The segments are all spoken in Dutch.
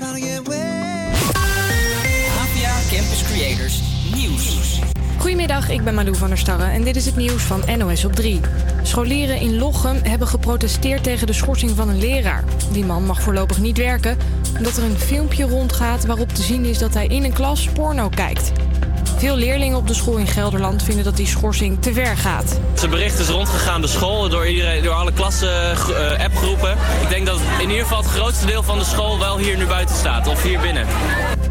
APA Campus Creators Nieuws. Goedemiddag, ik ben Malou van der Starre en dit is het nieuws van NOS op 3. Scholieren in Lochem hebben geprotesteerd tegen de schorsing van een leraar. Die man mag voorlopig niet werken omdat er een filmpje rondgaat waarop te zien is dat hij in een klas porno kijkt. Veel leerlingen op de school in Gelderland vinden dat die schorsing te ver gaat. Zijn bericht is rondgegaan de school door, iedereen, door alle klassen uh, appgroepen. Ik denk dat in ieder geval het grootste deel van de school wel hier nu buiten staat of hier binnen.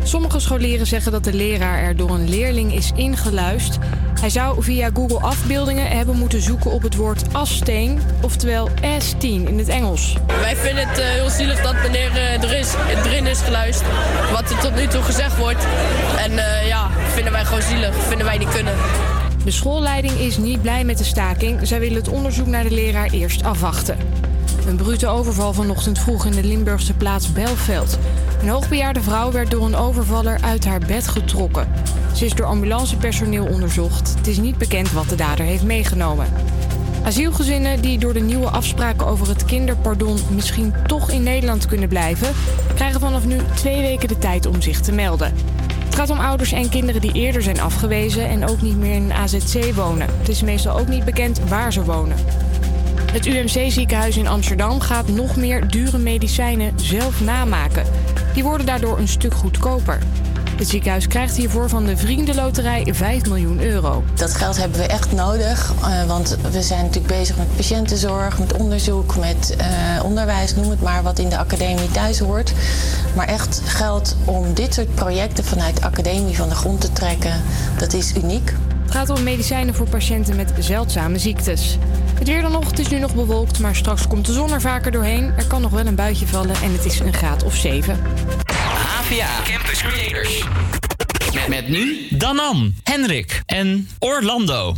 Sommige scholieren zeggen dat de leraar er door een leerling is ingeluist. Hij zou via Google afbeeldingen hebben moeten zoeken op het woord assteen, oftewel S10 in het Engels. Wij vinden het uh, heel zielig dat meneer uh, er is, erin is geluisterd, wat er tot nu toe gezegd wordt. En uh, ja, vinden wij gewoon zielig, vinden wij niet kunnen. De schoolleiding is niet blij met de staking. Zij willen het onderzoek naar de leraar eerst afwachten. Een brute overval vanochtend vroeg in de Limburgse plaats Belveld. Een hoogbejaarde vrouw werd door een overvaller uit haar bed getrokken. Ze is door ambulancepersoneel onderzocht. Het is niet bekend wat de dader heeft meegenomen. Asielgezinnen die door de nieuwe afspraken over het kinderpardon misschien toch in Nederland kunnen blijven, krijgen vanaf nu twee weken de tijd om zich te melden. Het gaat om ouders en kinderen die eerder zijn afgewezen en ook niet meer in een AZC wonen. Het is meestal ook niet bekend waar ze wonen. Het UMC-ziekenhuis in Amsterdam gaat nog meer dure medicijnen zelf namaken. Die worden daardoor een stuk goedkoper. Het ziekenhuis krijgt hiervoor van de Vriendenloterij 5 miljoen euro. Dat geld hebben we echt nodig, uh, want we zijn natuurlijk bezig met patiëntenzorg, met onderzoek, met uh, onderwijs, noem het maar, wat in de academie thuis hoort. Maar echt geld om dit soort projecten vanuit de academie van de grond te trekken, dat is uniek. Het gaat om medicijnen voor patiënten met zeldzame ziektes. Het weer dan nog, het is nu nog bewolkt, maar straks komt de zon er vaker doorheen. Er kan nog wel een buitje vallen en het is een graad of 7. APA Campus Creators. Met, met nu Danan, Henrik en Orlando.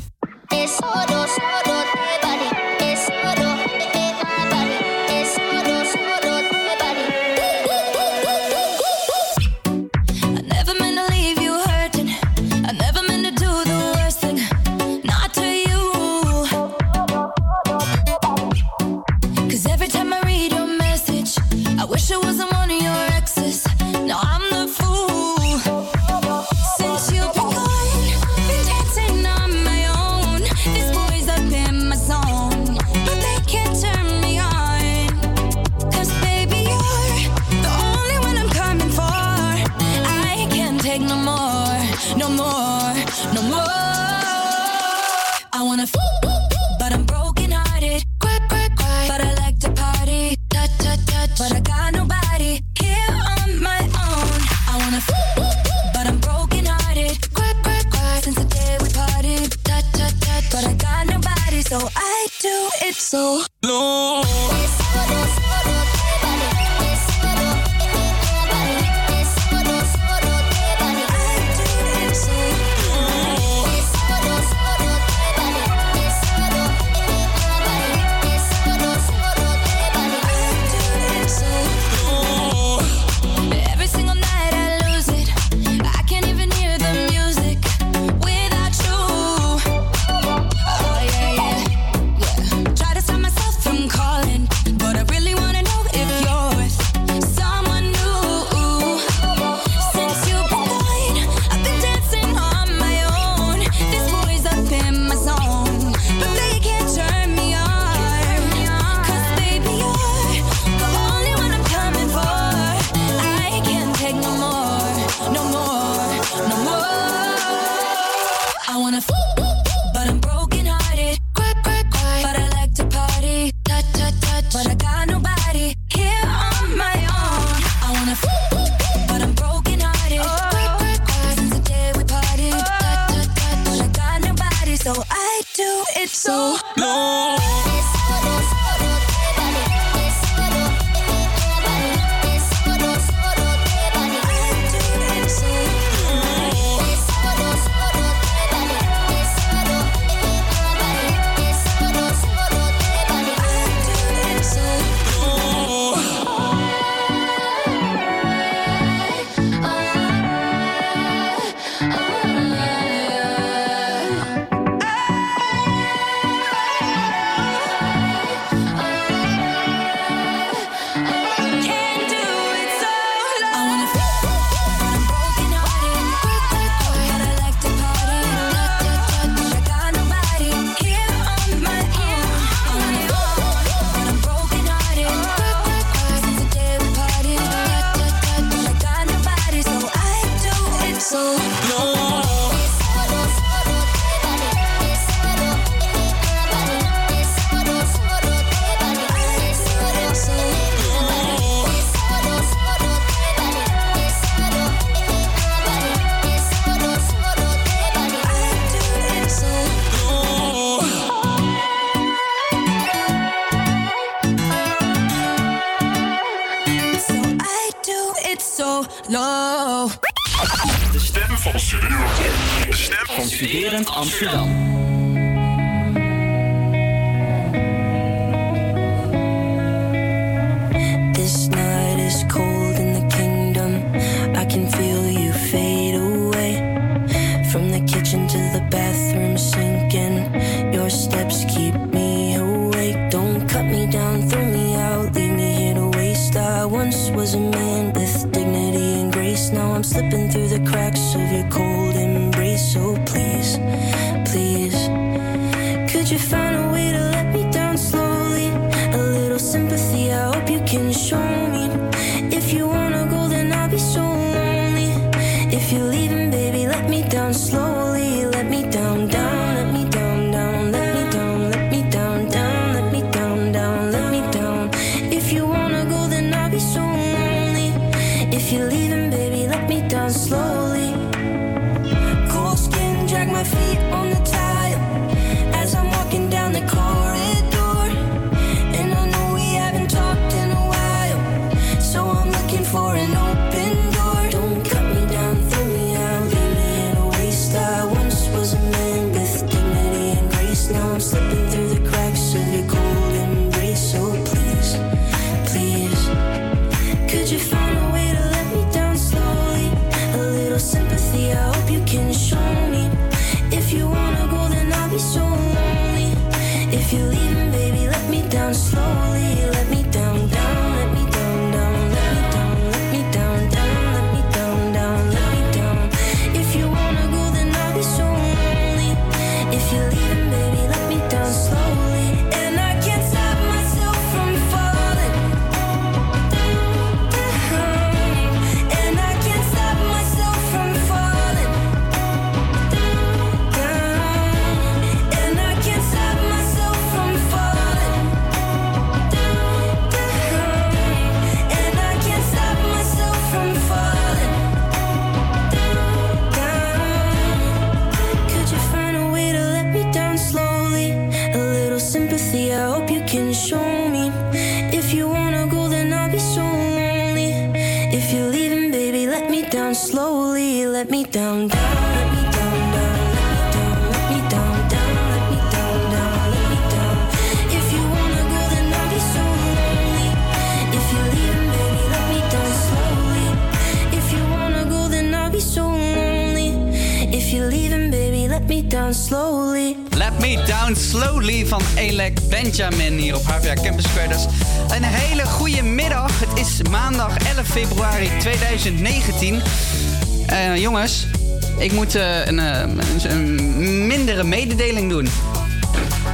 ik moet eh, eh, een, een mindere mededeling doen.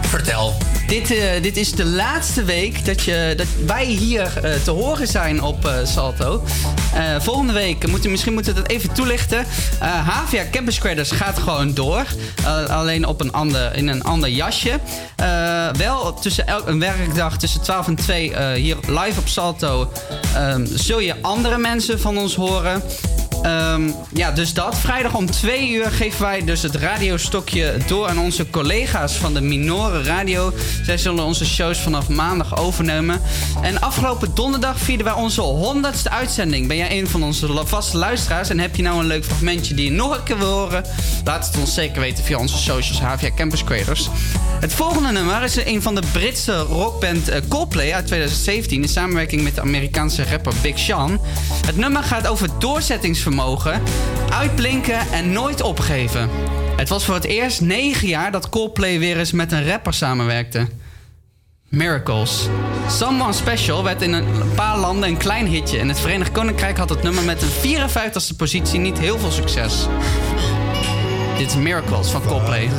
Vertel. Dit, eh, dit, is de laatste week dat, je, dat wij hier te horen zijn op Salto. volgende week, moeten, misschien moeten we dat even toelichten. Havia Campus Credits gaat gewoon door. alleen op een ander, in een ander jasje. wel tussen elk, een werkdag tussen 12 en 2 hier live op Salto... Ehm, zul je andere mensen van ons horen. Ehm, ja, dus dat. Vrijdag om 2 uur geven wij dus het radiostokje door aan onze collega's van de Minoren Radio. Zij zullen onze shows vanaf maandag overnemen. En afgelopen donderdag vierden wij onze 100ste uitzending. Ben jij een van onze vaste luisteraars en heb je nou een leuk fragmentje die je nog een keer wil horen? Laat het ons zeker weten via onze socials HVA Campus Creators. Het volgende nummer is een van de Britse rockband eh, Coldplay uit 2017 in samenwerking met de Amerikaanse rapper Big Sean. Het nummer gaat over doorzettingsvermogen Mogen uitblinken en nooit opgeven. Het was voor het eerst negen jaar dat Coldplay weer eens met een rapper samenwerkte. Miracles. Someone Special werd in een paar landen een klein hitje en het Verenigd Koninkrijk had het nummer met een 54ste positie niet heel veel succes. Dit is Miracles van Coldplay.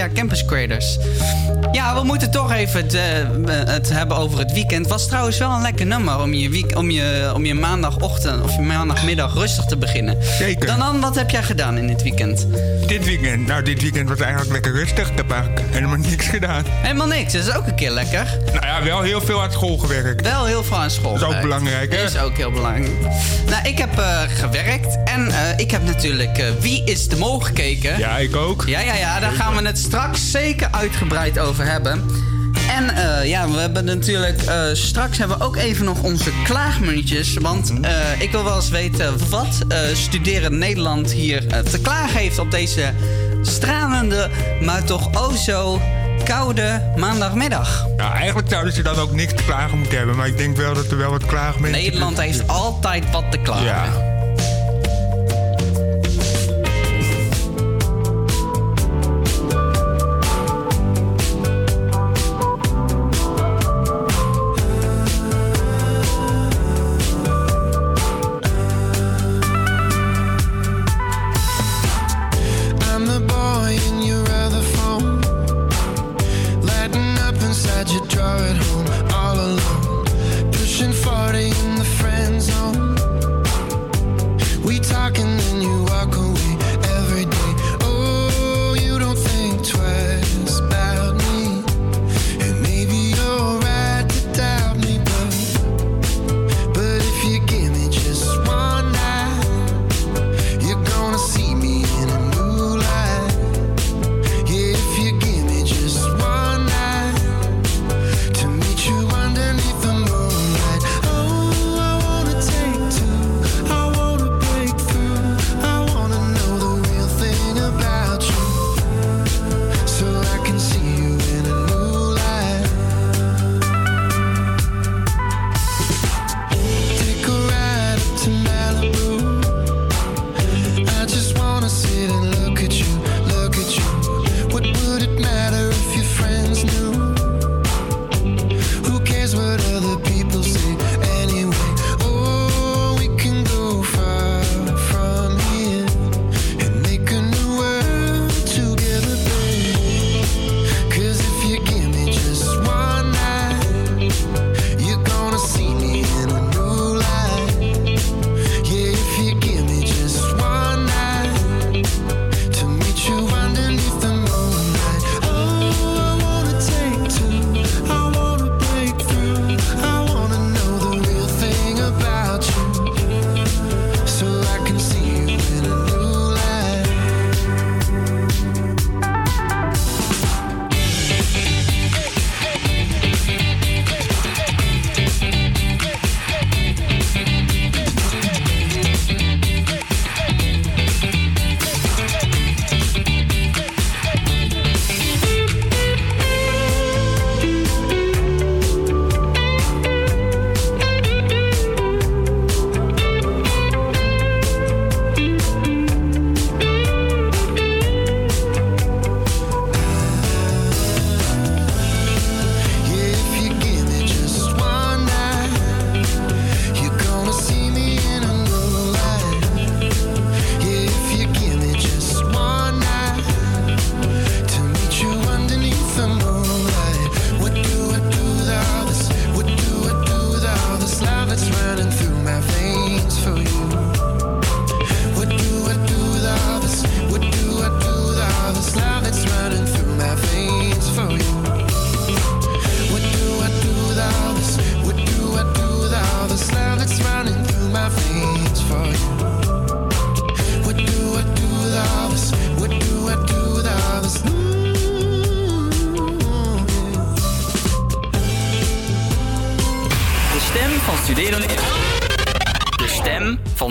ja, Campus Creators. Ja, we moeten toch even het, eh, het, hebben over het weekend. Was trouwens wel een lekker nummer om je, week, om je, om je maandagochtend of je maandagmiddag rustig te beginnen. Zeker. Dan, dan, wat heb jij gedaan in dit weekend? Dit weekend? Nou, dit weekend was eigenlijk lekker rustig. Ik heb eigenlijk helemaal niks gedaan. Helemaal niks? Dat is ook een keer lekker. Nou, wel heel veel aan school gewerkt. Wel heel veel aan school. Dat is ook belangrijk, hè? Dat is ook heel belangrijk. Nou, ik heb eh, gewerkt en eh, ik heb natuurlijk eh, Wie is de Mol gekeken. Ja, ik ook. Ja, ja, ja. Daar gaan we het straks zeker uitgebreid over hebben. En ja, we hebben natuurlijk straks hebben we ook even nog onze klaagmuntjes. Want mhm. ik wil wel eens weten wat studeren Nederland hier te klagen heeft op deze stralende, maar toch o koude maandagmiddag. Nou, eigenlijk zouden ze dan ook niks te klagen moeten hebben. Maar ik denk wel dat er wel wat klagen mensen... Nederland heeft altijd wat te klagen. Ja.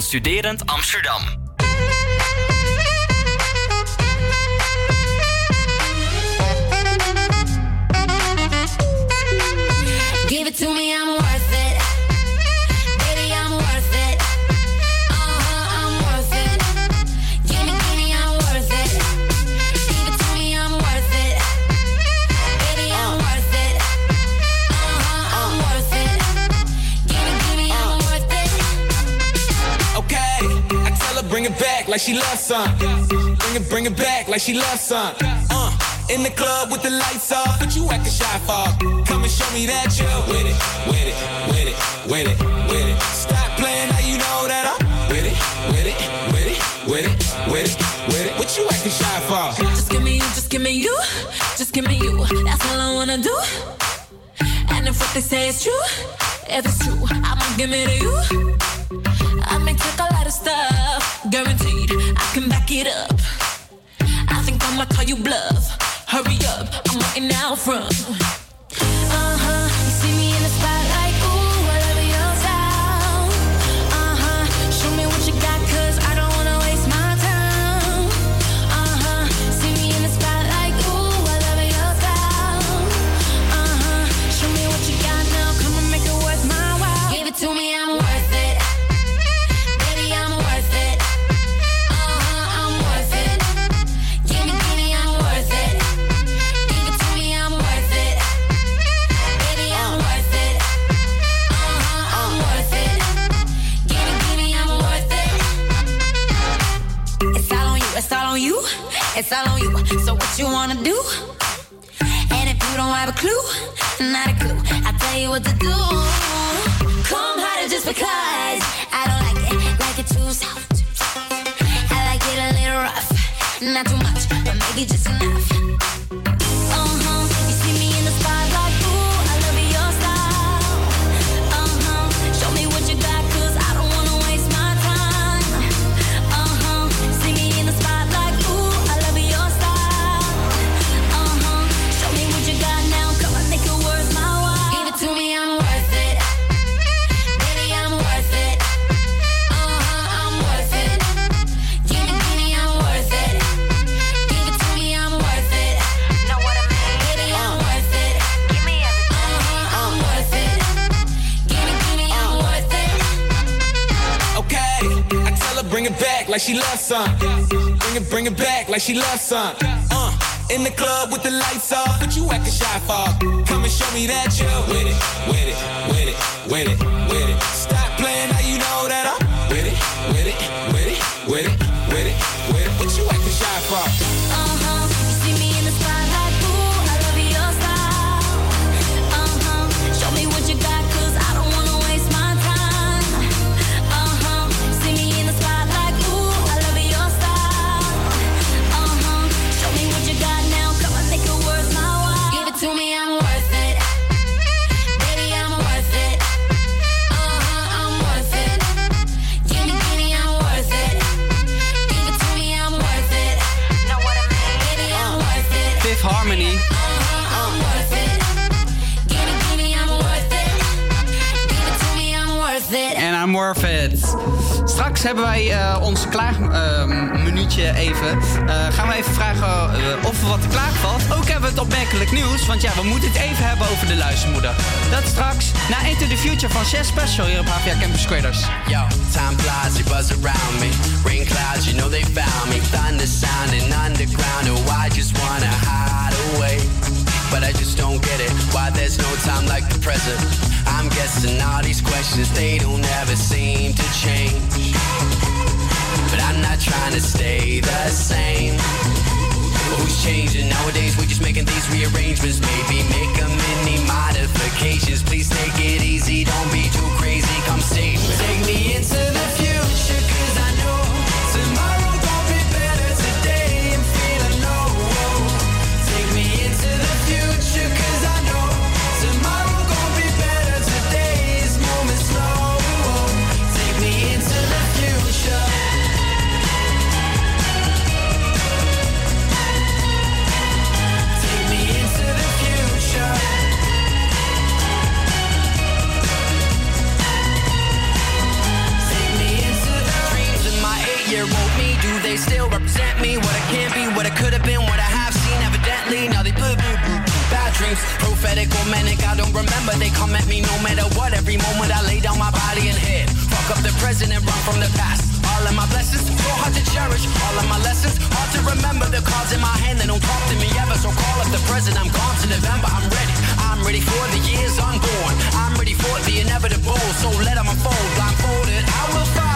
Studerend Amsterdam. She loves some. I'll tell you what to do. Come harder just because I don't like it, like it too soft. I like it a little rough, not too much, but maybe just enough. Like she loves some. Bring it, bring it back like she loves some. Uh, in the club with the lights off, but you acting shy for. Come and show me that you're with it, with it, with it, with it, with it. Stop playing now you know that I'm with it, with it, with it, with it, with it, with it. What you acting shy for? Straks hebben wij eh, ons klaagminuutje even. Eh, gaan we even vragen eh, of er wat te klagen valt. Ook hebben we het opmerkelijk nieuws. Want ja, we moeten het even hebben over de luistermoeder. Dat straks na Into the Future van Chess Special hier op HVA Campus Creators. Yo, time flies, you buzz around me. Rain clouds, you know they found me. Thunder sounding underground, oh, I just wanna hide away. But I just don't get it, why there's no time like the present. I'm guessing all these questions, they don't ever seem to change. But I'm not trying to stay the same. Who's changing? Nowadays we're just making these rearrangements. Maybe make a mini modifications. Please take it easy, don't be too crazy. Come save me. Take me into the future, they still represent me? What I can't be, what I could have been, what I have seen. Evidently, now they boo boo boo. Bad dreams, prophetic or manic. I don't remember. They come at me no matter what. Every moment I lay down my body and head. Fuck up the present and run from the past. All of my blessings, so hard to cherish. All of my lessons, hard to remember. The cards in my hand, they don't talk to me ever. So call up the present. I'm gone to November. I'm ready. I'm ready for the years unborn. I'm ready for the inevitable. So let them unfold. Blindfolded, I will follow.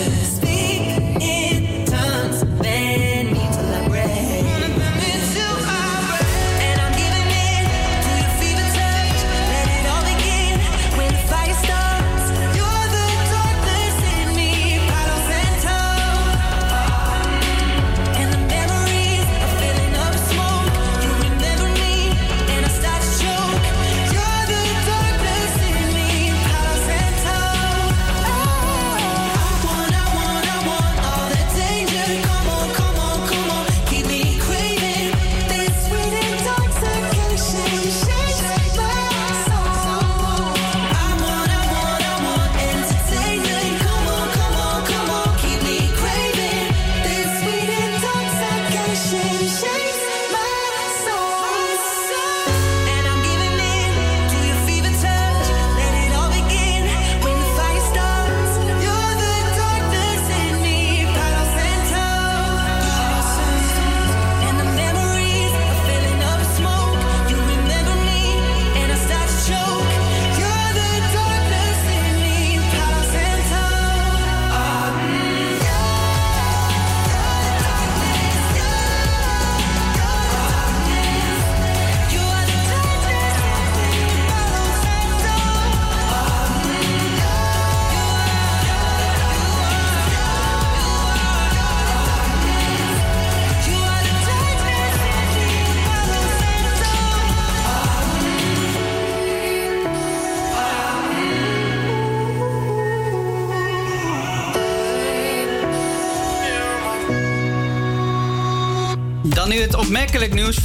Spirit.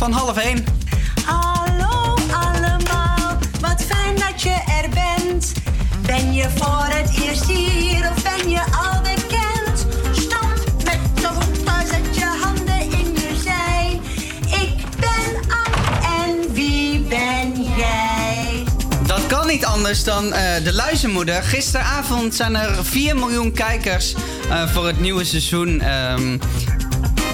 van half één Hallo allemaal, wat fijn dat je er bent. Ben je voor het eerst hier of ben je al bekend? Stand met de pas, zet je handen in je zij. Ik ben Anne en wie ben jij? Dat kan niet anders dan eh, de luizenmoeder. Gisteravond zijn er 4 miljoen kijkers eh, voor het nieuwe seizoen ehm,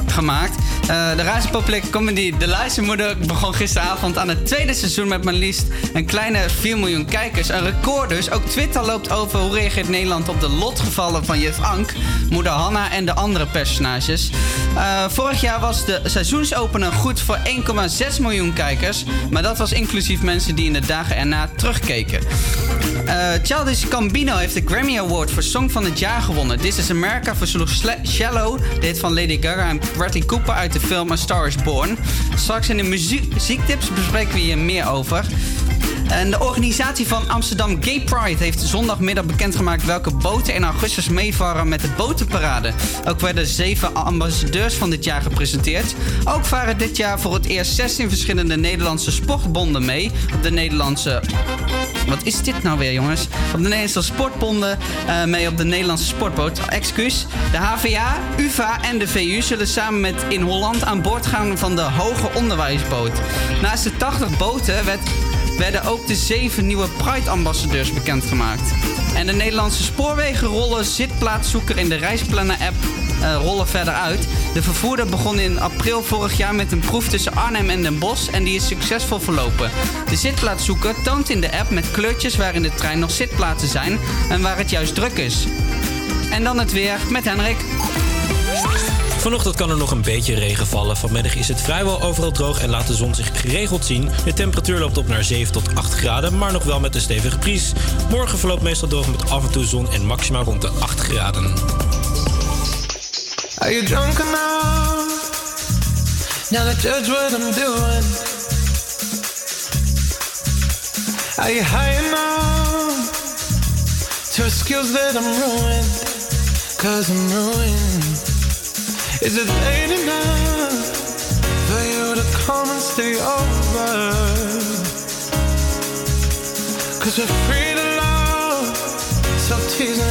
gemaakt. Eh, de Razenpopulaire comedy De Moeder begon gisteravond aan het tweede seizoen met mijn liefst een kleine 4 miljoen kijkers. Een record dus. Ook Twitter loopt over hoe reageert Nederland op de lotgevallen van juf Ank, moeder Hanna en de andere personages. Eh, vorig jaar was de seizoensopener goed voor 1,6 miljoen kijkers. Maar dat was inclusief mensen die in de dagen erna terugkeken. Uh, Childish Gambino heeft de Grammy Award voor Song van het Jaar gewonnen. This is America versloeg Shallow, de hit van Lady Gaga en Bradley Cooper uit de film A Star is Born. Straks in de muziektips bespreken we hier meer over. En de organisatie van Amsterdam Gay Pride heeft zondagmiddag bekendgemaakt welke boten in augustus meevaren met de botenparade. Ook werden zeven ambassadeurs van dit jaar gepresenteerd. Ook varen dit jaar voor het eerst 16 verschillende Nederlandse sportbonden mee op de Nederlandse wat is dit nou weer, jongens? Op de Nederlandse sportbonden eh, mee op de Nederlandse sportboot. Excuus. De HVA, UVA en de VU zullen samen met in Holland aan boord gaan van de Hoge Onderwijsboot. Naast de 80 boten werd werden ook de zeven nieuwe Pride-ambassadeurs bekendgemaakt. En de Nederlandse spoorwegen rollen zitplaatszoeker in de Reisplanner-app eh, rollen verder uit. De vervoerder begon in april vorig jaar met een proef tussen Arnhem en Den Bosch en die is succesvol verlopen. De zitplaatszoeker toont in de app met kleurtjes waar in de trein nog zitplaatsen zijn en waar het juist druk is. En dan het weer met Henrik. Vanochtend kan er nog een beetje regen vallen. Vanmiddag is het vrijwel overal droog en laat de zon zich geregeld zien. De temperatuur loopt op naar 7 tot 8 graden, maar nog wel met een stevige bries. Morgen verloopt meestal droog met af en toe zon en maximaal rond de 8 graden. Are you drunk enough now to judge what I'm doing? Are you high enough to excuse that I'm ruined? Cause I'm ruined. Is it late enough for you to come and stay over? Cause we're free to love, so tease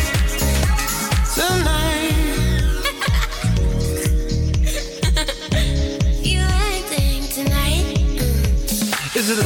You acting tonight? Mm. Is it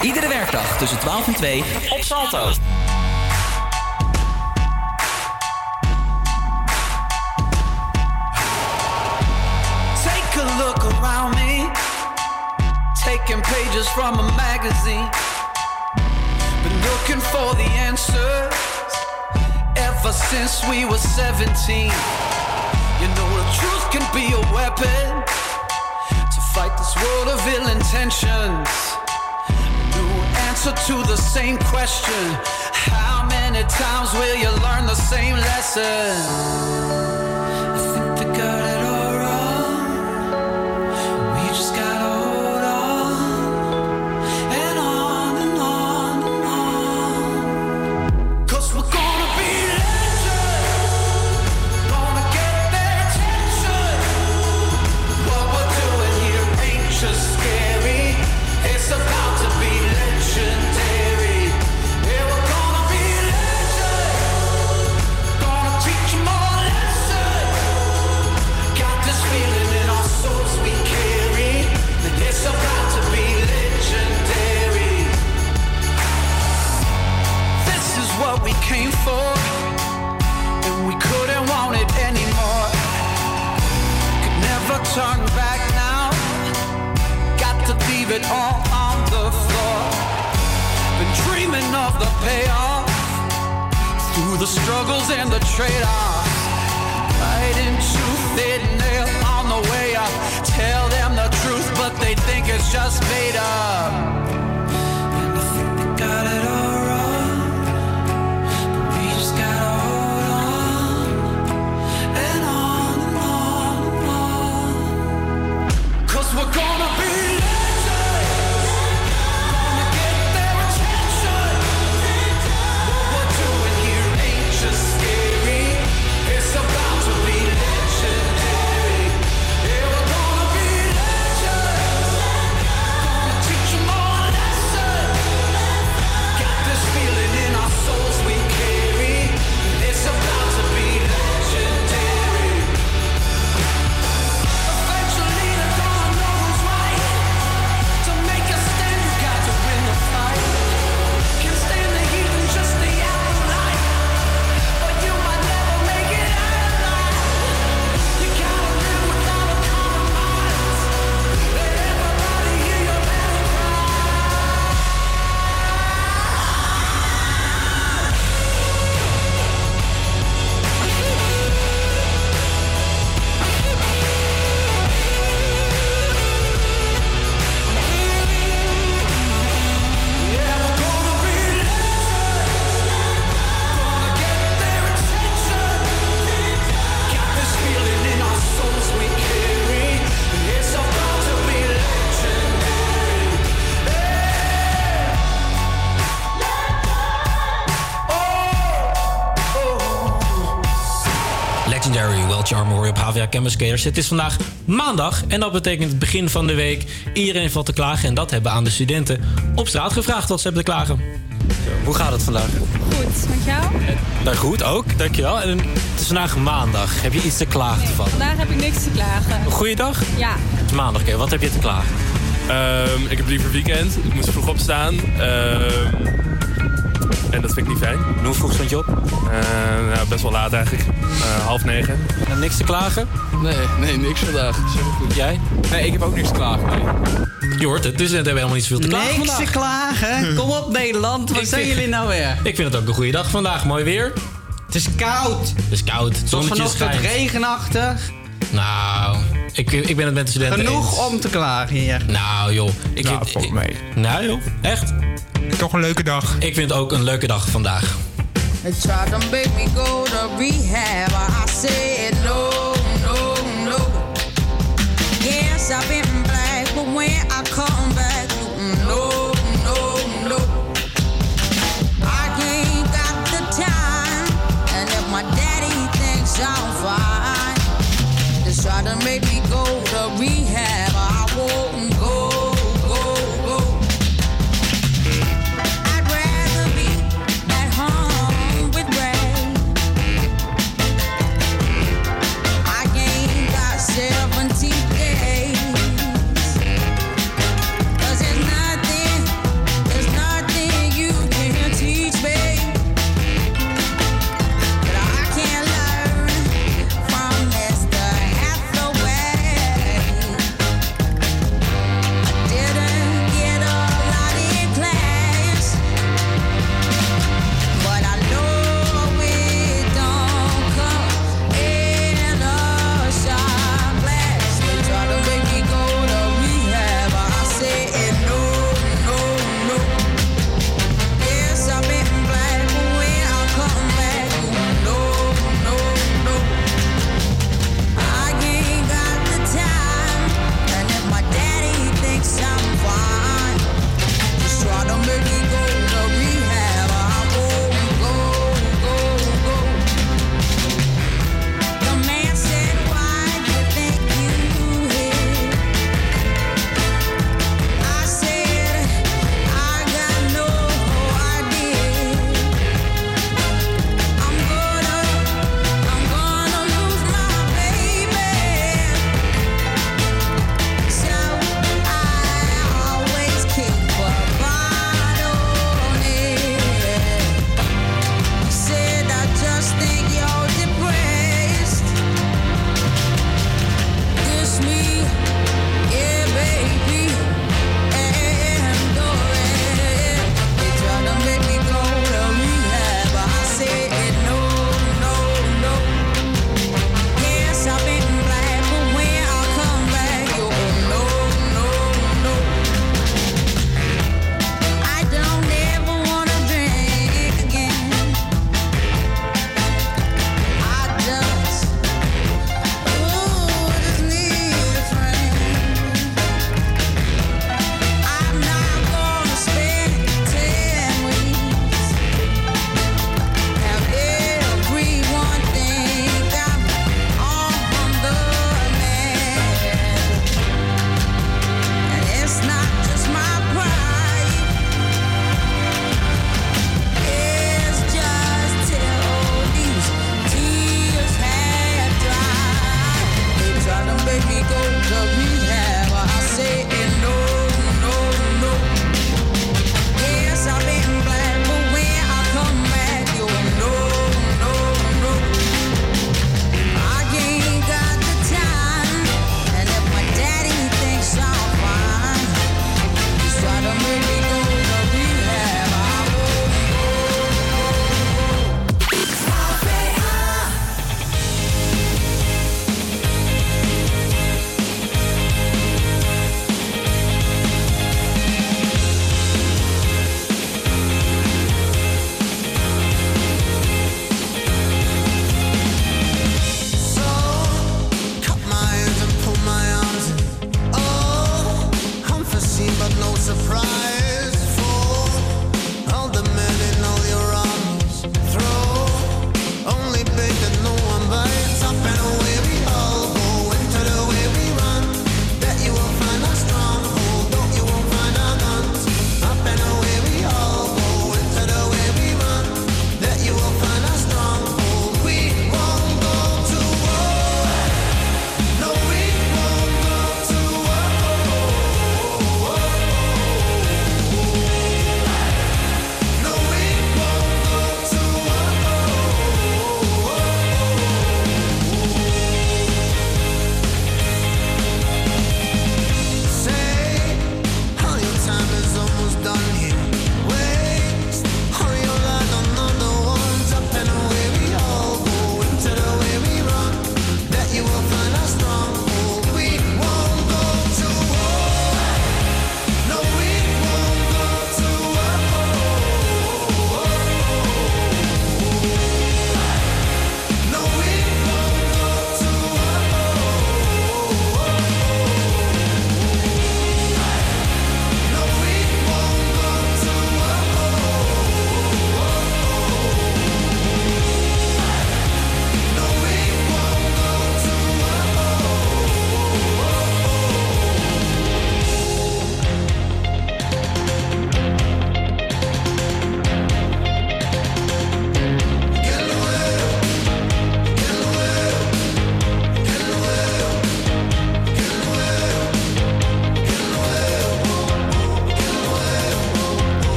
Iedere werkdag tussen 12 en 2 op Salto. Take a look around me, taking pages from a magazine. Been looking for the answers ever since we were 17. You know the truth can be a weapon to fight this world of ill intentions. Answer to the same question. How many times will you learn the same lesson? It all on the floor. Been dreaming of the payoff. Through the struggles and the trade-offs. Fighting tooth and nail on the way up. Tell them the truth, but they think it's just made up. Campus Skaters. Het is vandaag maandag en dat betekent het begin van de week. Iedereen valt te klagen en dat hebben we aan de studenten op straat gevraagd wat ze hebben te klagen. Hoe gaat het vandaag? Goed, met jou? Nou goed, ook. Dankjewel. En het is vandaag maandag. Heb je iets te klagen van? Vandaag heb ik niks te klagen. Een goede dag? Ja. Het is maandag, oké. Wat heb je te klagen? Ehm, ik heb liever weekend. Ik moest vroeg opstaan. Ehm, en dat vind ik niet fijn. hoe vroeg stond je op? nou, best wel laat eigenlijk. Eh, half negen. En niks te klagen? Nee, nee, niks vandaag. goed. Jij? Nee, ik heb ook niks te klagen. Nee. Je hoort het, dus we hebben helemaal niet zoveel te klagen Niks vandaag. te klagen. Kom op Nederland, wat Ik zijn vind- jullie nou weer? Ik vind het ook een goede dag vandaag. Mooi weer. Het is koud. Het is koud. Het zonnetje vanochtend schijnt. regenachtig. Nou, ik, ik ben het met de studenten Genoeg eens. om te klagen hier. Nou joh. Ik Nou, vind, volgens mij. Nou joh, echt? Toch een leuke dag. Ik vind het ook een leuke dag vandaag. They tried to make me go to rehab. I said no, no, no. Yes, I've been black, but when I come back, no, no, no. I ain't got the time, and if my daddy thinks I'm fine, just try to make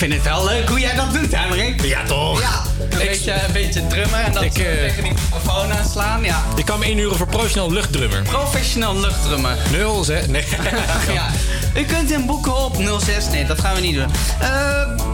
vind het wel leuk hoe jij dat doet, Henrik. Ja, toch? Ja, een, beetje, een beetje drummen en dan Ik, eh, tegen die microfoon aanslaan. Ja. Je kan me inhuren voor professioneel luchtdrummer. Professioneel luchtdrummen. Nul, hè? Nee. ja. U kunt hem boeken op 06. Nee, dat gaan we niet doen. Eh,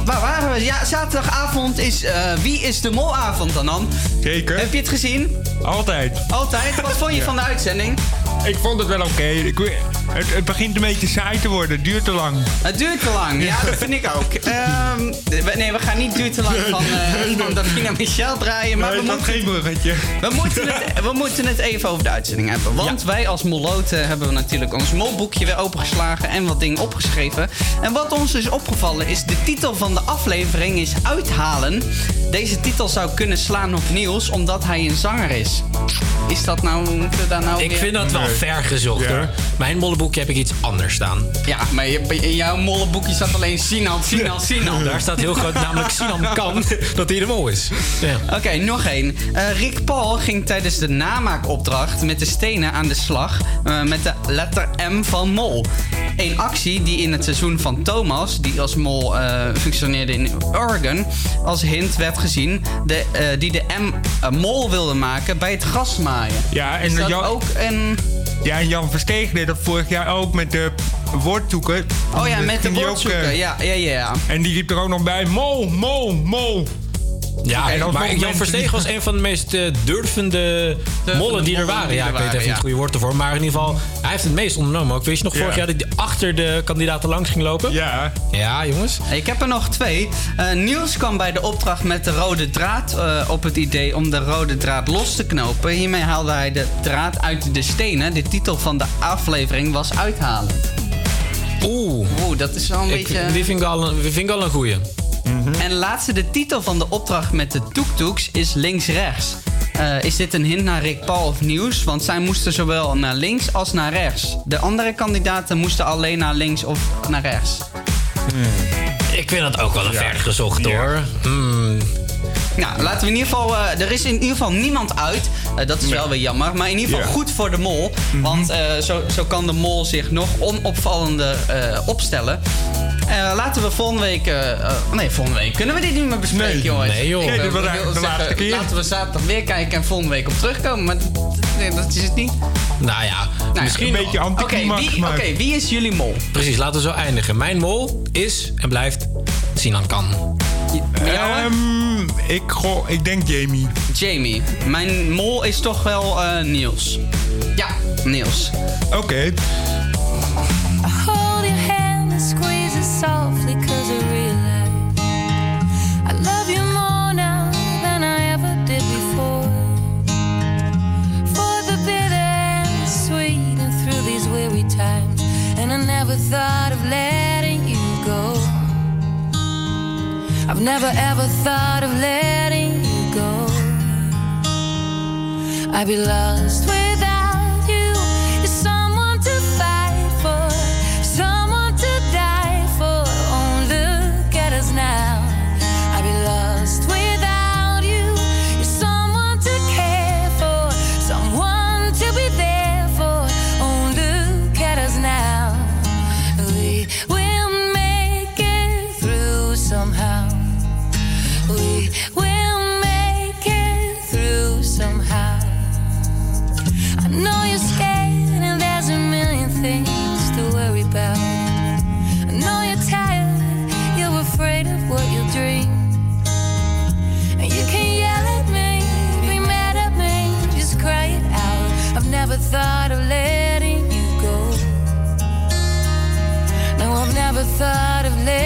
waar waren we? Ja, zaterdagavond is eh, Wie is de Molavond dan dan? Zeker. Heb je het gezien? Altijd. Altijd? Wat vond je Ja. van de uitzending? Ik vond het wel oké. Ik weet- Het, het begint een beetje saai te worden. Het duurt te lang. Het duurt te lang, ja, dat vind ik ook. Ehm, we- nee, we gaan niet duurt te lang van, eh van Davina Michel draaien. Maar Nee, we moeten, geen bruggetje. we, moeten het, we moeten het even over de uitzending hebben. Want wij als Molloten hebben natuurlijk ons molboekje weer opengeslagen en wat dingen opgeschreven. En wat ons is opgevallen is de titel van de aflevering is Uithalen. Deze titel zou kunnen slaan op Niels omdat hij een zanger is. Is dat nou, moeten we daar nou Ik weer- vind dat wel ver gezocht Ja. hoor. Mijn mollenboekje heb ik iets anders staan. Ja, maar je- in jouw mollenboekje staat alleen Sinan, Sinan, Sinan. Daar staat heel groot namelijk Sinan kan dat hij de mol is. Ja. Oké, nog één. Eh, Rick Paul ging tijdens de namaakopdracht met de stenen aan de slag eh, met de letter M van Mol. Een actie die in het seizoen van Thomas, die als mol eh, functioneerde in Oregon, als hint werd gezien, de, eh, die de M eh, Mol wilde maken bij het Ja, en dat Jan- ook een... Ja, en Jan Versteeg deed dat vorig jaar ook met de woordzoeken. Oh ja, met de ook, eh, Ja, ja, ja. En die riep er ook nog bij, mol, mol, mol. Ja, En dan maar Jan Versteeg was een van de meest eh, durvende mollen die er waren. die Ja, ik weet even niet het goede woord ervoor. Maar in ieder geval, hij heeft het meest ondernomen ook. Weet je nog, vorig Ja. jaar dat hij achter de kandidaten langs ging lopen? Ja. Ja, jongens. Ik heb er nog twee. Eh, Niels kwam bij de opdracht met de rode draad eh, op het idee om de rode draad los te knopen. Hiermee haalde hij de draad uit de stenen. De titel van de aflevering was Uithalen. Oeh. Oeh, dat is wel een Ik, beetje... die vind ik al een, die vind ik al een goeie. En laatste, de titel van de opdracht met de toektoeks is links-rechts. Eh, is dit een hint naar Rick Paul of Nieuws? Want zij moesten zowel naar links als naar rechts. De andere kandidaten moesten alleen naar links of naar rechts. Ik vind dat ook wel een ver gezocht hoor. Hmm. Nou, laten we in ieder geval. eh, er is in ieder geval niemand uit. Eh, dat is wel weer jammer. Maar in ieder geval goed voor de mol. Want eh, zo, zo kan de mol zich nog onopvallender opstellen. Laten we volgende week. nee, volgende week. Kunnen we dit niet meer bespreken, Nee. jongens? Nee, joh. Nee, de laatste keer. Laten we zaterdag weer kijken en volgende week op terugkomen. Maar dat, is het niet. Nou ja, Nou, misschien... Een beetje Oké, anticlimax, wie, maar... oké, wie is jullie mol? Precies, laten we zo eindigen. Mijn mol is en blijft Sinan Kan. Jou, hè? Ehm, ik, goh, ik denk Jamie. Jamie. Mijn mol is toch wel eh, Niels. Ja, Niels. Oké. Hold your hand and squeeze it softly cause I realize I love you more now than I ever did before For the bitter and the sweet and through these weary times And I never thought of letting I've never ever thought of letting you go. I'd be lost without never thought of letting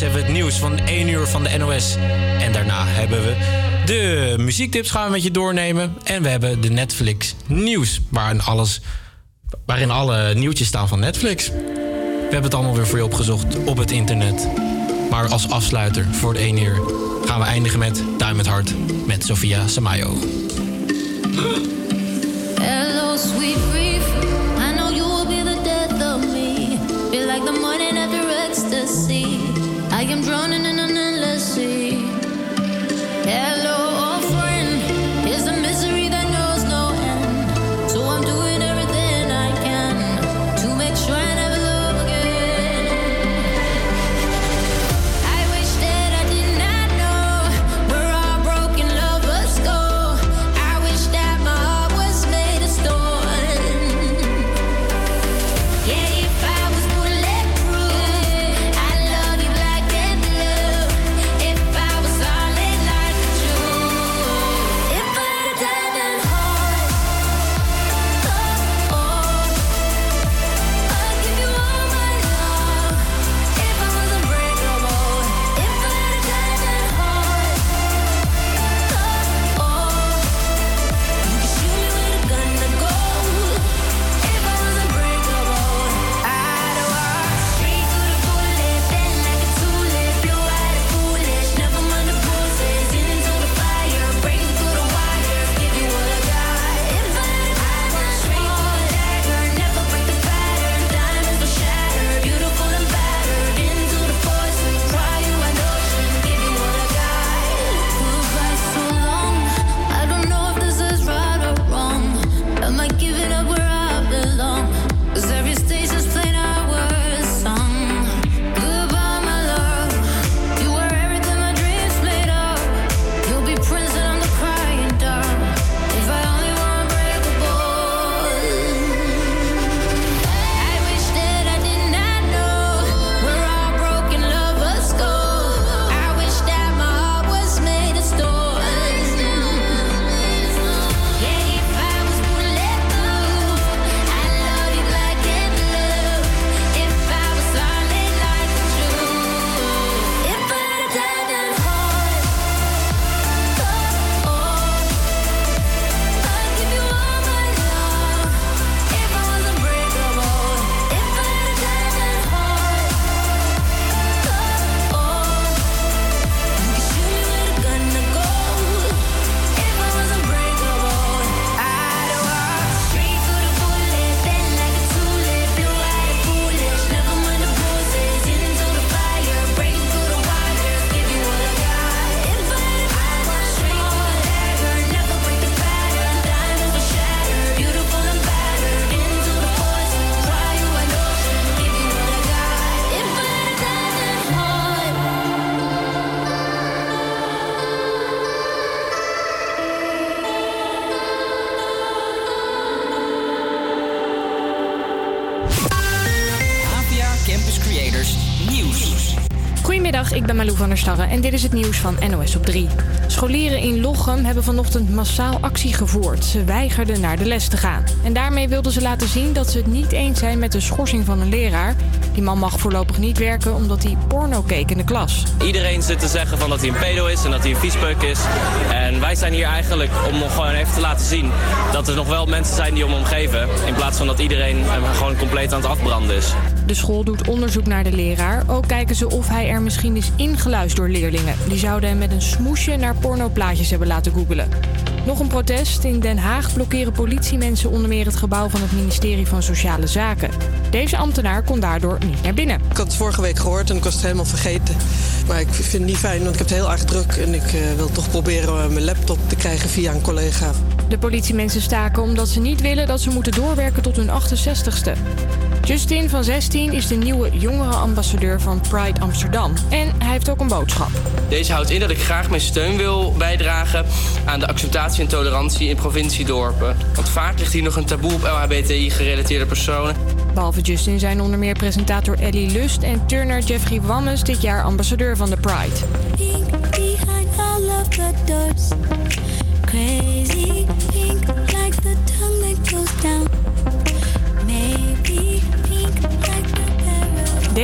Straks hebben we het nieuws van 1 uur van de NOS. En daarna hebben we de muziektips gaan we met je doornemen. En we hebben de Netflix nieuws. Waarin, alles, waarin alle nieuwtjes staan van Netflix. We hebben het allemaal weer voor je opgezocht op het internet. Maar als afsluiter voor de 1 uur gaan we eindigen met Duim het Hart met Sofia Samayo. I'm drowning En dit is het nieuws van NOS op 3. Scholieren in Lochem hebben vanochtend massaal actie gevoerd. Ze weigerden naar de les te gaan. En daarmee wilden ze laten zien dat ze het niet eens zijn met de schorsing van een leraar. Die man mag voorlopig niet werken omdat hij porno keek in de klas. Iedereen zit te zeggen van dat hij een pedo is en dat hij een viespeuk is. En wij zijn hier eigenlijk om nog gewoon even te laten zien dat er nog wel mensen zijn die om hem geven. In plaats van dat iedereen hem gewoon compleet aan het afbranden is. De school doet onderzoek naar de leraar. Ook kijken ze of hij er misschien is ingeluisterd door leerlingen. Die zouden hem met een smoesje naar pornoplaatjes hebben laten googelen. Nog een protest. In Den Haag blokkeren politiemensen onder meer het gebouw van het ministerie van Sociale Zaken. Deze ambtenaar kon daardoor niet naar binnen. Ik had het vorige week gehoord en ik was het helemaal vergeten. Maar ik vind het niet fijn, want ik heb het heel erg druk. En ik eh, wil toch proberen eh, mijn laptop te krijgen via een collega. De politiemensen staken omdat ze niet willen dat ze moeten doorwerken tot hun 68ste. Justin van 16 is de nieuwe jongerenambassadeur van Pride Amsterdam. En hij heeft ook een boodschap. Deze houdt in dat ik graag mijn steun wil bijdragen aan de acceptatie en tolerantie in provinciedorpen. Want vaak ligt hier nog een taboe op LHBTI-gerelateerde personen. Behalve Justin zijn onder meer presentator Ellie Lust en turner Jeffrey Wammes dit jaar ambassadeur van de Pride. Crazy pink, like the tongue that goes down.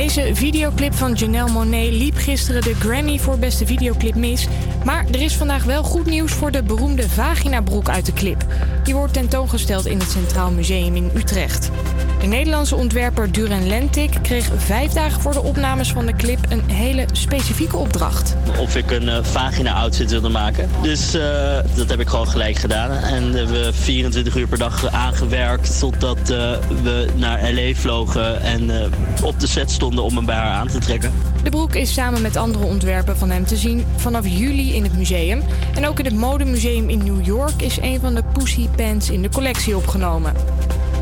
Deze videoclip van Janelle Monet liep gisteren de Grammy voor beste videoclip mis. Maar er is vandaag wel goed nieuws voor de beroemde vaginabroek uit de clip. Die wordt tentoongesteld in het Centraal Museum in Utrecht. De Nederlandse ontwerper Duran Lentik kreeg vijf dagen voor de opnames van de clip een hele specifieke opdracht. of ik een eh, vagina-outfit wilde maken. Dus eh, dat heb ik gewoon gelijk gedaan. En we hebben 24 uur per dag aangewerkt totdat eh, we naar L.A. vlogen en op de set stonden om hem bij haar aan te trekken. De broek is samen met andere ontwerpen van hem te zien vanaf juli in het museum. En ook in het modemuseum in New York is een van de Pussy Pants in de collectie opgenomen.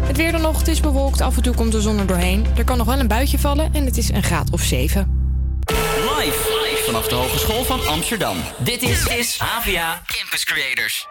Het weer dan nog, het is bewolkt, af en toe komt de zon er doorheen. Er kan nog wel een buitje vallen en het is een graad of 7. Live vanaf de Hogeschool van Amsterdam. Dit is, is AVA Campus Creators.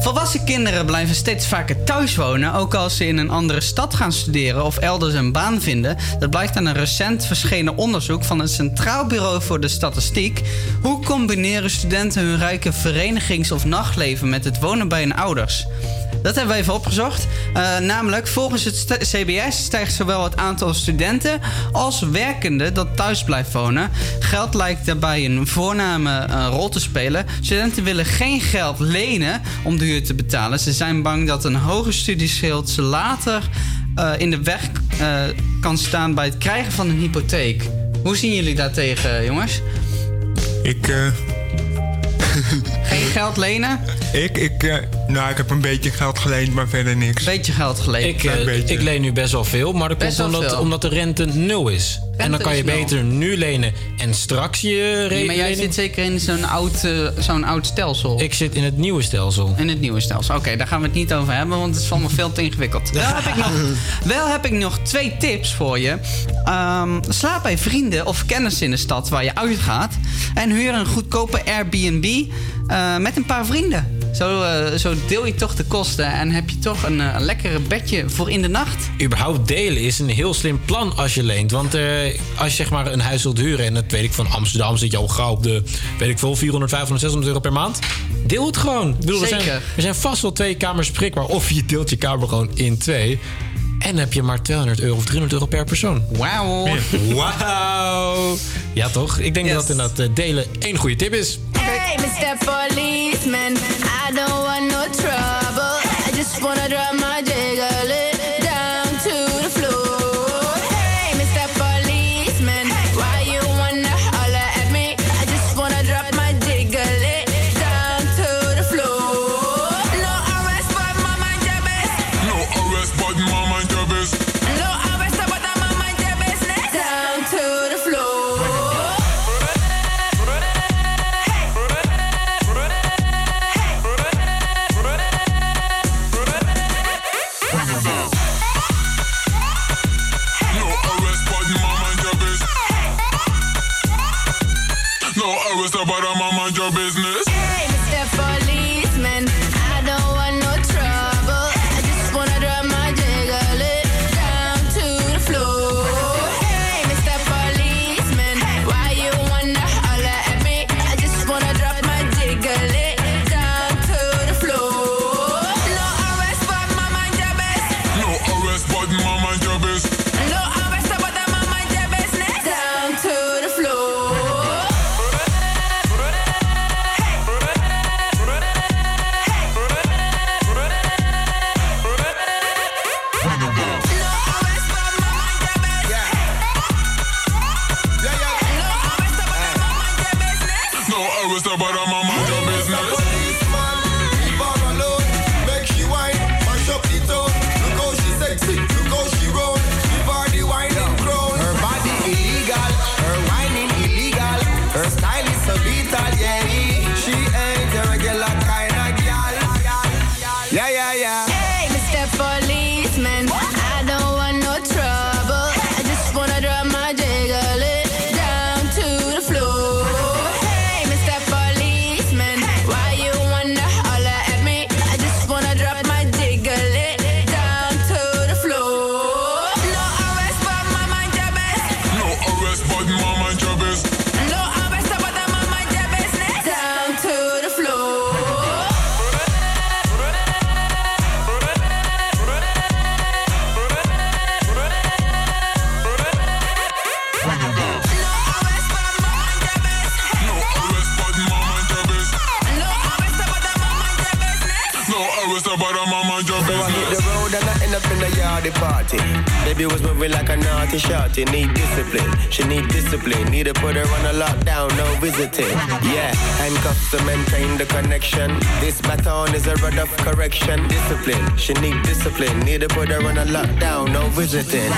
Volwassen kinderen blijven steeds vaker thuis wonen, ook als ze in een andere stad gaan studeren of elders een baan vinden. Dat blijkt aan een recent verschenen onderzoek van het Centraal Bureau voor de Statistiek. Hoe combineren studenten hun rijke verenigings- of nachtleven met het wonen bij hun ouders? Dat hebben we even opgezocht. Eh, namelijk, volgens het st- CBS stijgt zowel het aantal studenten als werkenden dat thuis blijft wonen. Geld lijkt daarbij een voorname eh, rol te spelen. Studenten willen geen geld lenen om de huur te betalen. Ze zijn bang dat een hoger studieschild ze later eh, in de weg kan staan bij het krijgen van een hypotheek. Hoe zien jullie daartegen, jongens? Ik, Geen geld lenen? ik, ik, nou, ik heb een beetje geld geleend, maar verder niks. Beetje geld geleend. Ik, eh, ik leen nu best wel veel, maar dat Best komt omdat, veel. omdat de rente nul is. en dan kan je nul. beter nu lenen en straks je Nee, maar jij zit zeker in zo'n oud, eh, zo'n oud stelsel. Ik zit in het nieuwe stelsel. In het nieuwe stelsel. Oké, daar gaan we het niet over hebben, want het is allemaal veel te ingewikkeld. Wel heb ik nog, wel heb ik nog twee tips voor je. Ehm, slaap bij vrienden of kennissen in de stad waar je uitgaat. En huur een goedkope Airbnb eh, met een paar vrienden. Zo, eh, zo deel je toch de kosten en heb je toch een, eh, een lekkere bedje voor in de nacht. Überhaupt delen is een heel slim plan als je leent. Want eh, als je zeg maar een huis wilt huren... en dat weet ik van Amsterdam zit je al gauw op de... weet ik veel, 400, 500, 600 euro per maand. Deel het gewoon. Ik bedoel, Er, Zeker. zijn, er zijn vast wel twee kamers beschikbaar. Of je deelt je kamer gewoon in twee. En heb je maar 200 euro of 300 euro per persoon. Wauw. Wauw. Ja, toch? Ik denk dat inderdaad eh, delen één goede tip is. Hey, Mr. Policeman, I don't want no trouble. I just wanna drop my I hit the road and I end up in the yardy party. Baby was moving like a naughty shorty. Need discipline, she need discipline. Need to put her on a lockdown, no visiting. Yeah, handcuffs to maintain the connection. This baton is a rod of correction. Discipline, she need discipline. Need to put her on a lockdown, no visiting.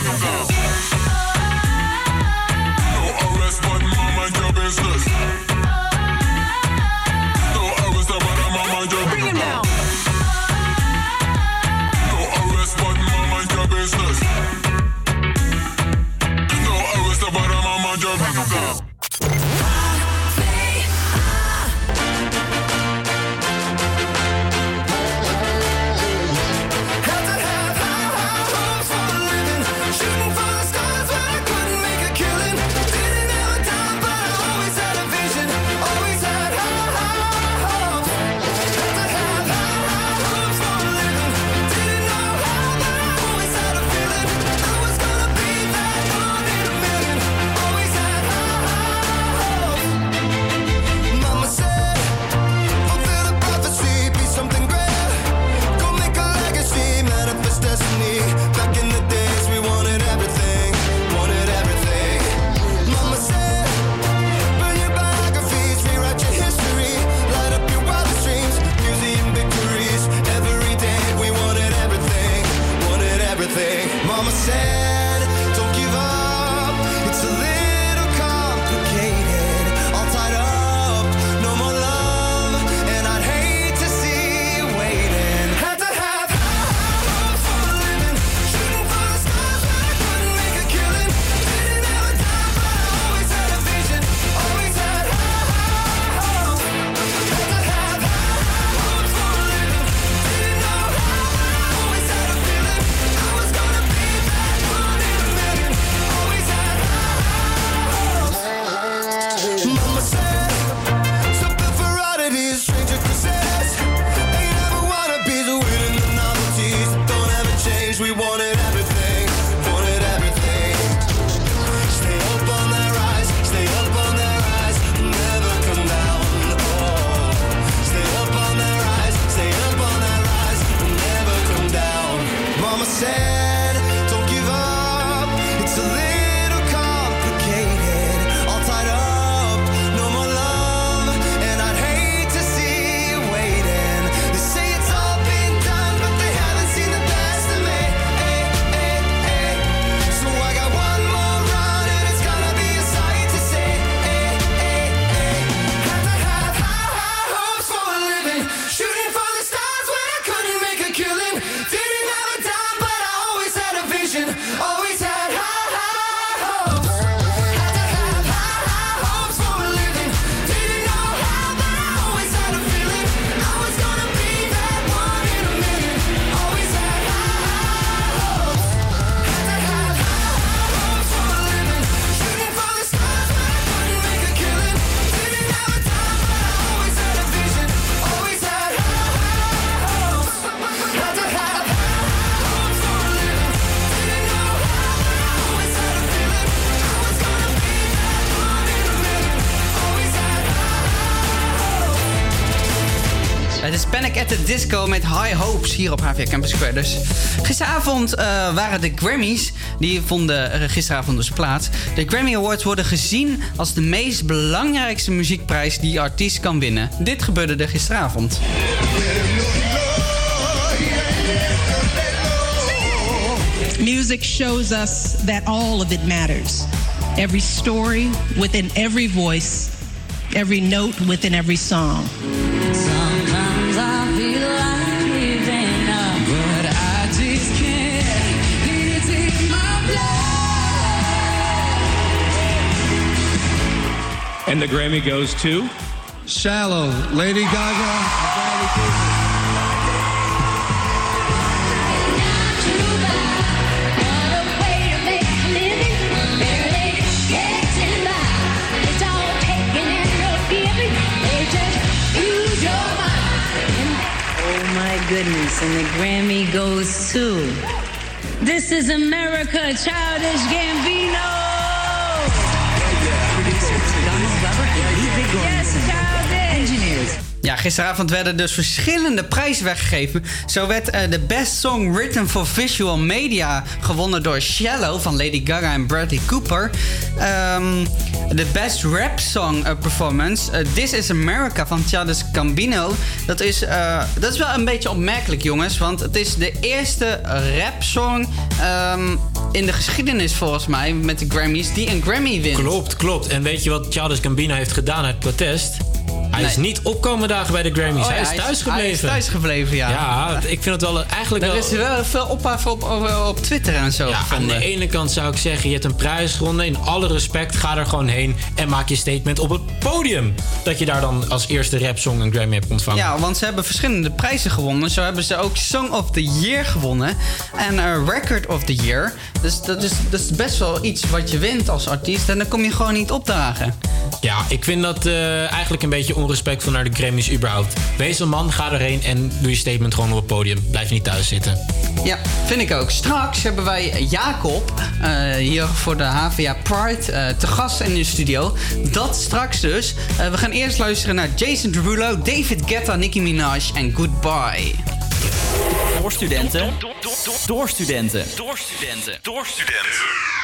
Panic at the Disco met High Hopes hier op HVA Campus Square. Dus gisteravond eh, waren de Grammys, die vonden gisteravond dus plaats. De Grammy Awards worden gezien als de meest belangrijkste muziekprijs die artiest kan winnen. Dit gebeurde er gisteravond. Music shows us that all of it matters. Every story within every voice, every note within every song. And the Grammy goes to? Shallow, Lady Gaga. Oh my goodness, and the Grammy goes to. This is America, Childish Gambino. Yes. Engineers. Ja, gisteravond werden dus verschillende prijzen weggegeven. Zo werd eh, de Best Song Written for Visual Media gewonnen door Shallow van Lady Gaga en Bradley Cooper. Ehm, de Best Rap Song eh, Performance, eh, This is America van Childish Gambino. Dat is, eh, dat is wel een beetje opmerkelijk, jongens. Want het is de eerste rap song ehm, in de geschiedenis, volgens mij, met de Grammys, die een Grammy wint. Klopt, klopt. En weet je wat Childish Gambino heeft gedaan uit protest? Hij is niet opkomen dagen bij de Grammys. Oh ja, hij is hij is- thuis gebleven. hij is thuis gebleven, ja. Ja, ik vind het wel eigenlijk Er wel... is wel veel ophef op, op, op Twitter en zo Ja, aan de ene kant zou ik zeggen, je hebt een prijs gewonnen. In alle respect, ga er gewoon heen en maak je statement op het podium. Dat je daar dan als eerste rapsong een Grammy hebt ontvangen. Ja, want ze hebben verschillende prijzen gewonnen. Zo hebben ze ook Song of the Year gewonnen. En Record of the Year. Dus dat is, dat is best wel iets wat je wint als artiest. En dan kom je gewoon niet opdagen. Ja, ik vind dat eh, eigenlijk een beetje onrespectvol naar de Grammys überhaupt. Wees een man, ga erheen en doe je statement gewoon op het podium. Blijf niet thuis zitten. Ja, vind ik ook. Straks hebben wij Jacob eh, hier voor de HVA Pride eh, te gast in de studio. Dat straks dus. Eh, we gaan eerst luisteren naar Jason Derulo, David Guetta, Nicki Minaj en Goodbye. Door studenten. Door studenten. Door studenten. Door studenten.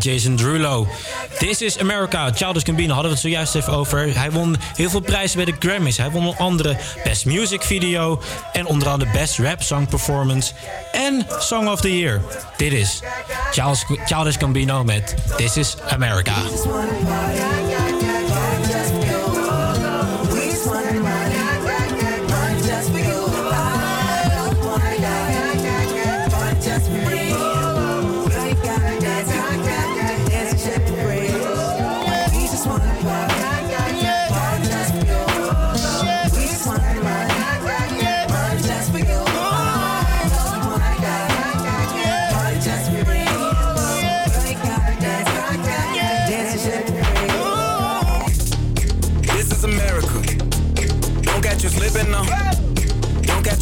Jason Derulo. This is America. Childish Gambino hadden we het zojuist even over. Hij won heel veel prijzen bij de Grammys. Hij won onder andere Best Music Video... en onder andere Best Rap Song Performance en Song of the Year. Dit is Childish Gambino met This is America.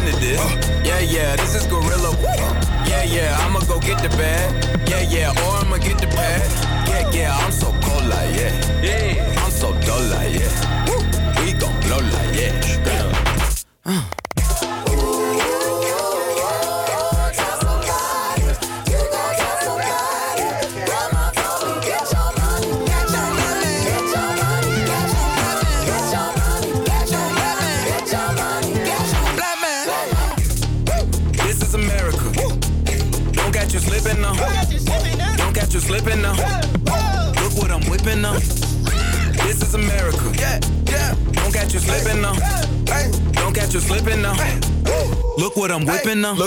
into this. Yeah, yeah, this is gorilla. Yeah, yeah, I'ma go get the bag. Yeah, yeah,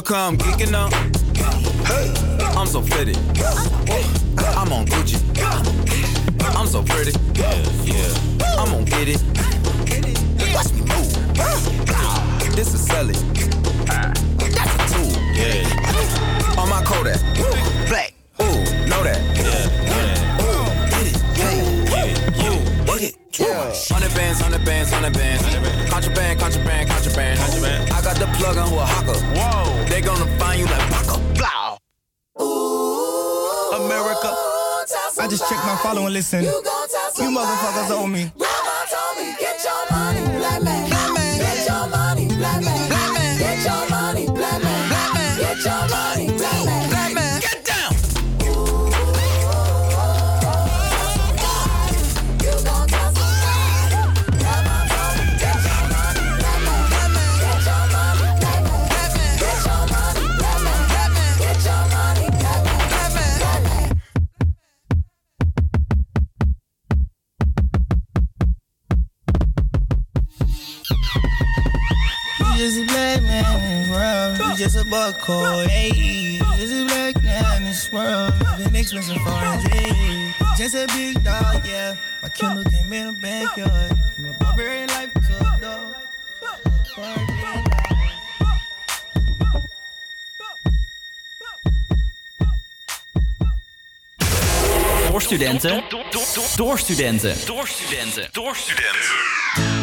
whipping now. Look how I'm kicking now. Listen. You, motherfuckers owe me. Kindle came in the backyard. From a barbarian life to a dog. Barbarian. Door studenten. Door studenten. Door studenten. Door studenten.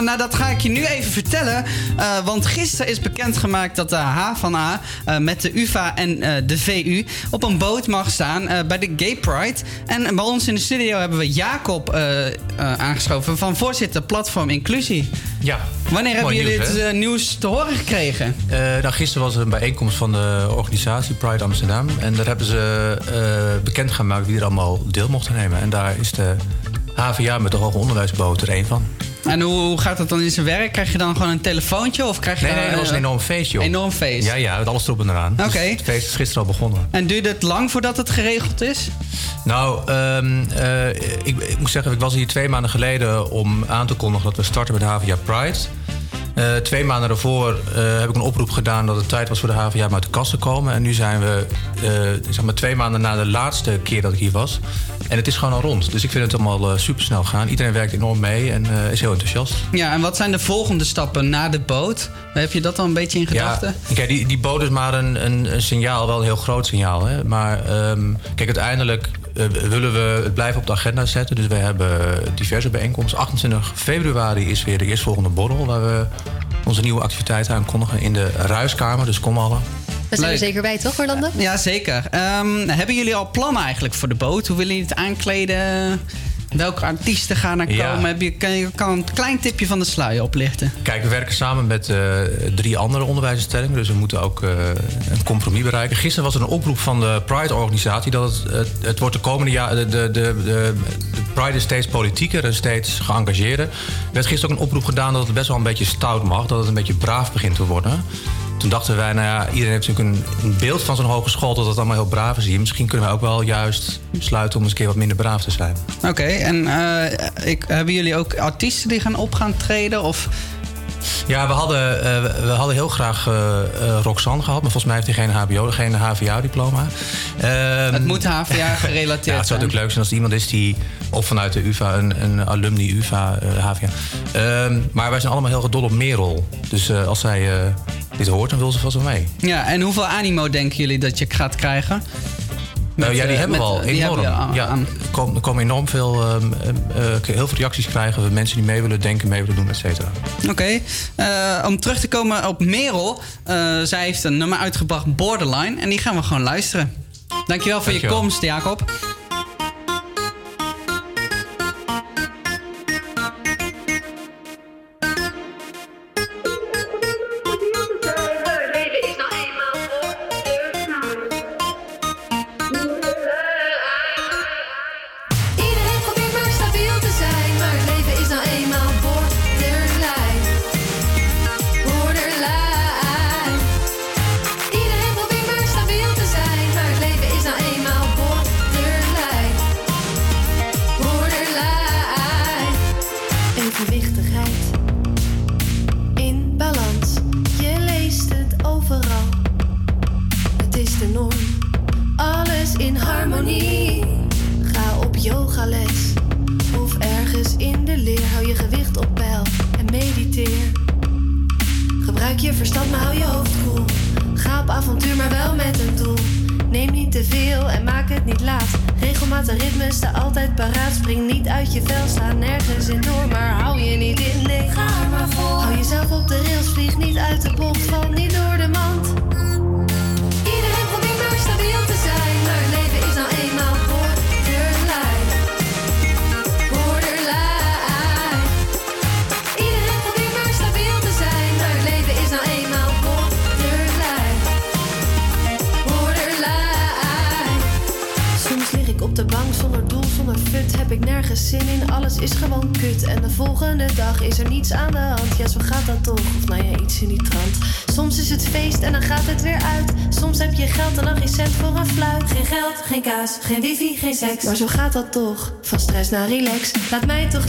On? Nou, dat ga ik je nu even vertellen. Eh, want gisteren is bekendgemaakt dat de H van A eh, met de UvA en eh, de VU op een boot mag staan bij de Gay Pride. En bij ons in de studio hebben we Jacob aangeschoven van voorzitter Platform Inclusie. Ja. Wanneer hebben jullie nieuws, dit hè? eh, nieuws te horen gekregen? Nou, gisteren was er een bijeenkomst van de organisatie Pride Amsterdam. En daar hebben ze bekendgemaakt wie er allemaal deel mochten nemen. En daar is de HVA met de Hoge Onderwijsboot er één van. En hoe, hoe gaat dat dan in zijn werk? Krijg je dan gewoon een telefoontje of krijg je Nee, dan, nee, dat was een eh, enorm feest, joh. Enorm feest. Ja, ja, met alles erop en eraan. Oké. Dus het feest is gisteren al begonnen. En duurde het lang voordat het geregeld is? Nou, ehm, eh, ik, ik moet zeggen, ik was hier twee maanden geleden om aan te kondigen dat we starten met HVA Pride. Eh, twee maanden daarvoor heb ik een oproep gedaan dat het tijd was voor de HVA om uit de kast te komen. En nu zijn we eh, zeg maar twee maanden na de laatste keer dat ik hier was. En het is gewoon al rond. Dus ik vind het allemaal super snel gaan. Iedereen werkt enorm mee en eh, is heel enthousiast. Ja, en wat zijn de volgende stappen na de boot? Heb je dat al een beetje in gedachten? Ja, kijk, die, die boot is maar een, een, een signaal, wel een heel groot signaal. Hè? Maar ehm, kijk, uiteindelijk eh, willen we het blijven op de agenda zetten. Dus we hebben diverse bijeenkomsten. 28 februari is weer de eerstvolgende borrel... waar we onze nieuwe activiteiten aankondigen in de Ruiskamer. Dus kom allen. We zijn er zeker bij, toch, Orlando? Ja, zeker. Ehm, hebben jullie al plannen eigenlijk voor de boot? Hoe willen jullie het aankleden? Welke artiesten gaan er Ja. komen? Heb je, kan je kan een klein tipje van de sluier oplichten? Kijk, we werken samen met eh, drie andere onderwijsinstellingen. Dus we moeten ook eh, een compromis bereiken. Gisteren was er een oproep van de Pride-organisatie... dat het, het, het wordt de komende jaren... De, de, de, de, de Pride is steeds politieker en steeds geëngageerder. Er werd gisteren ook een oproep gedaan dat het best wel een beetje stout mag. Dat het een beetje braaf begint te worden. Toen dachten wij, nou ja, iedereen heeft natuurlijk een, beeld van zo'n hogeschool... dat het allemaal heel braaf is hier. Misschien kunnen wij ook wel juist besluiten om eens een keer wat minder braaf te zijn. Oké, en eh, ik, hebben jullie ook artiesten die gaan op gaan treden? Of... Ja, we hadden, eh, we- hadden heel graag eh eh, Roxanne gehad, maar volgens mij heeft hij geen HBO, geen HVA-diploma. het moet HVA gerelateerd ja, het zou zijn. natuurlijk leuk zijn als er iemand is die, of vanuit de UvA, een, een alumni UvA, HVA. Ehm, maar wij zijn allemaal heel gedol op Merel. Dus als zij dit hoort, dan wil ze vast wel mee. Ja, en hoeveel animo denken jullie dat je gaat krijgen? Nou, ja, die eh, hebben we al. Enorm. ja, er komen, enorm veel, ehm, eh, eh, heel veel reacties krijgen. We mensen die mee willen denken, mee willen doen, et cetera. Oké, eh, om terug te komen op Merel. eh, zij heeft een nummer uitgebracht, Borderline. En die gaan we gewoon luisteren. Dankjewel voor je komst, Jacob.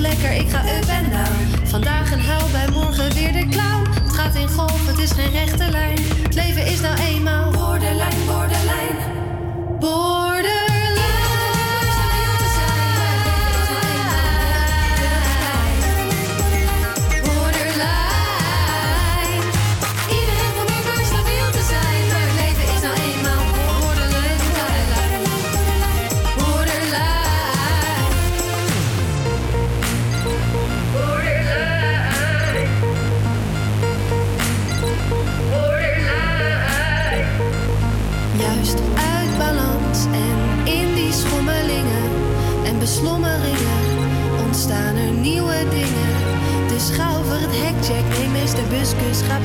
Lekker, ik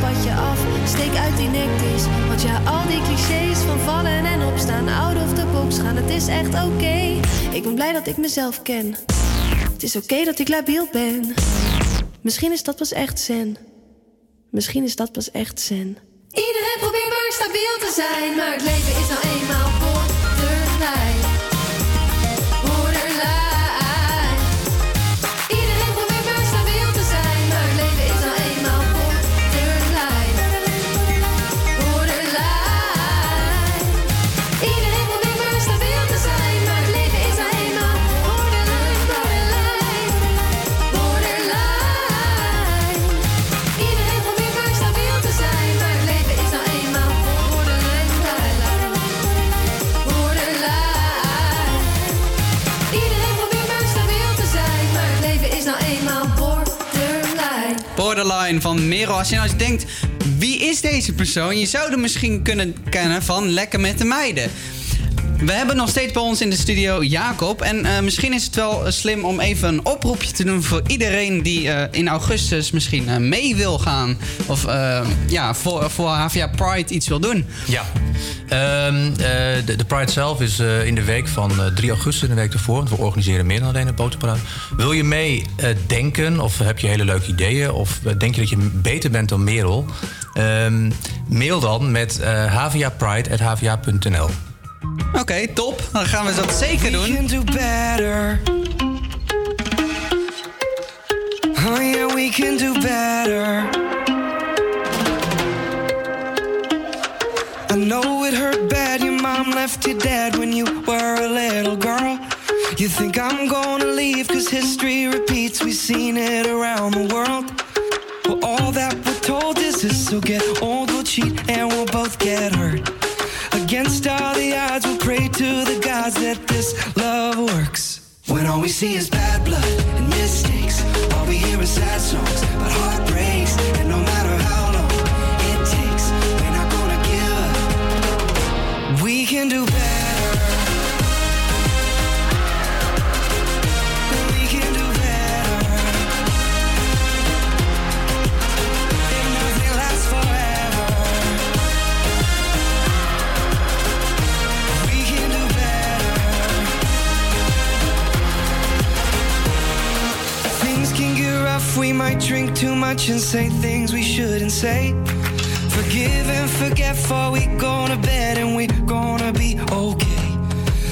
padje af, steek uit die nektis. Want ja, al die clichés van vallen en opstaan, out of the box gaan, het is echt oké. Ik ben blij dat ik mezelf ken. Het is oké dat ik labiel ben. Misschien is dat pas echt zen. Misschien is dat pas echt zen. Iedereen probeert maar stabiel te zijn, maar het leven is nou eenmaal. Borderline. Van Merel. Als je nou eens denkt, wie is deze persoon? Je zou hem misschien kunnen kennen van Lekker met de Meiden. We hebben nog steeds bij ons in de studio Jacob. En eh, misschien is het wel eh, slim om even een oproepje te doen voor iedereen die eh, in augustus misschien mee wil gaan. Of ja, voor, voor HVA Pride iets wil doen. Ja. Ehm, eh, de, de Pride zelf is in de week van eh, 3 augustus, de week ervoor. Want we organiseren meer dan alleen het boterparade. Wil je mee eh, denken of heb je hele leuke ideeën... of denk je dat je beter bent dan Merel... Ehm, mail dan met uh. Oké, top. Dan gaan we dat zeker doen. We can do better. Oh yeah, we can do better. I know it hurt bad. Your mom left you dead when you were a little girl. You think I'm gonna leave cause history repeats. We've seen it around the world. Well, all that we're told is this. So get old, we'll cheat, and we'll both get hurt. Against all the odds, we'll pray to the gods that this love works. When all we see is bad blood and mistakes, all we hear is sad songs about heartbreaks. And no matter how long it takes, we're not gonna give up. We can do better. Rough, we might drink too much and say things we shouldn't say. Forgive and forget before we go to bed and we gonna be okay.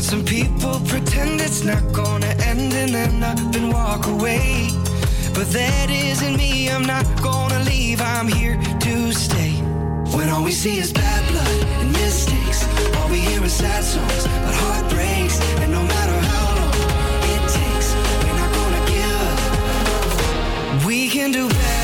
Some people pretend it's not gonna end and then up and walk away. But that isn't me, I'm not gonna leave, I'm here to stay. When all we see is bad blood and mistakes, all we hear is sad songs about heartbreaks. And no matter can do better.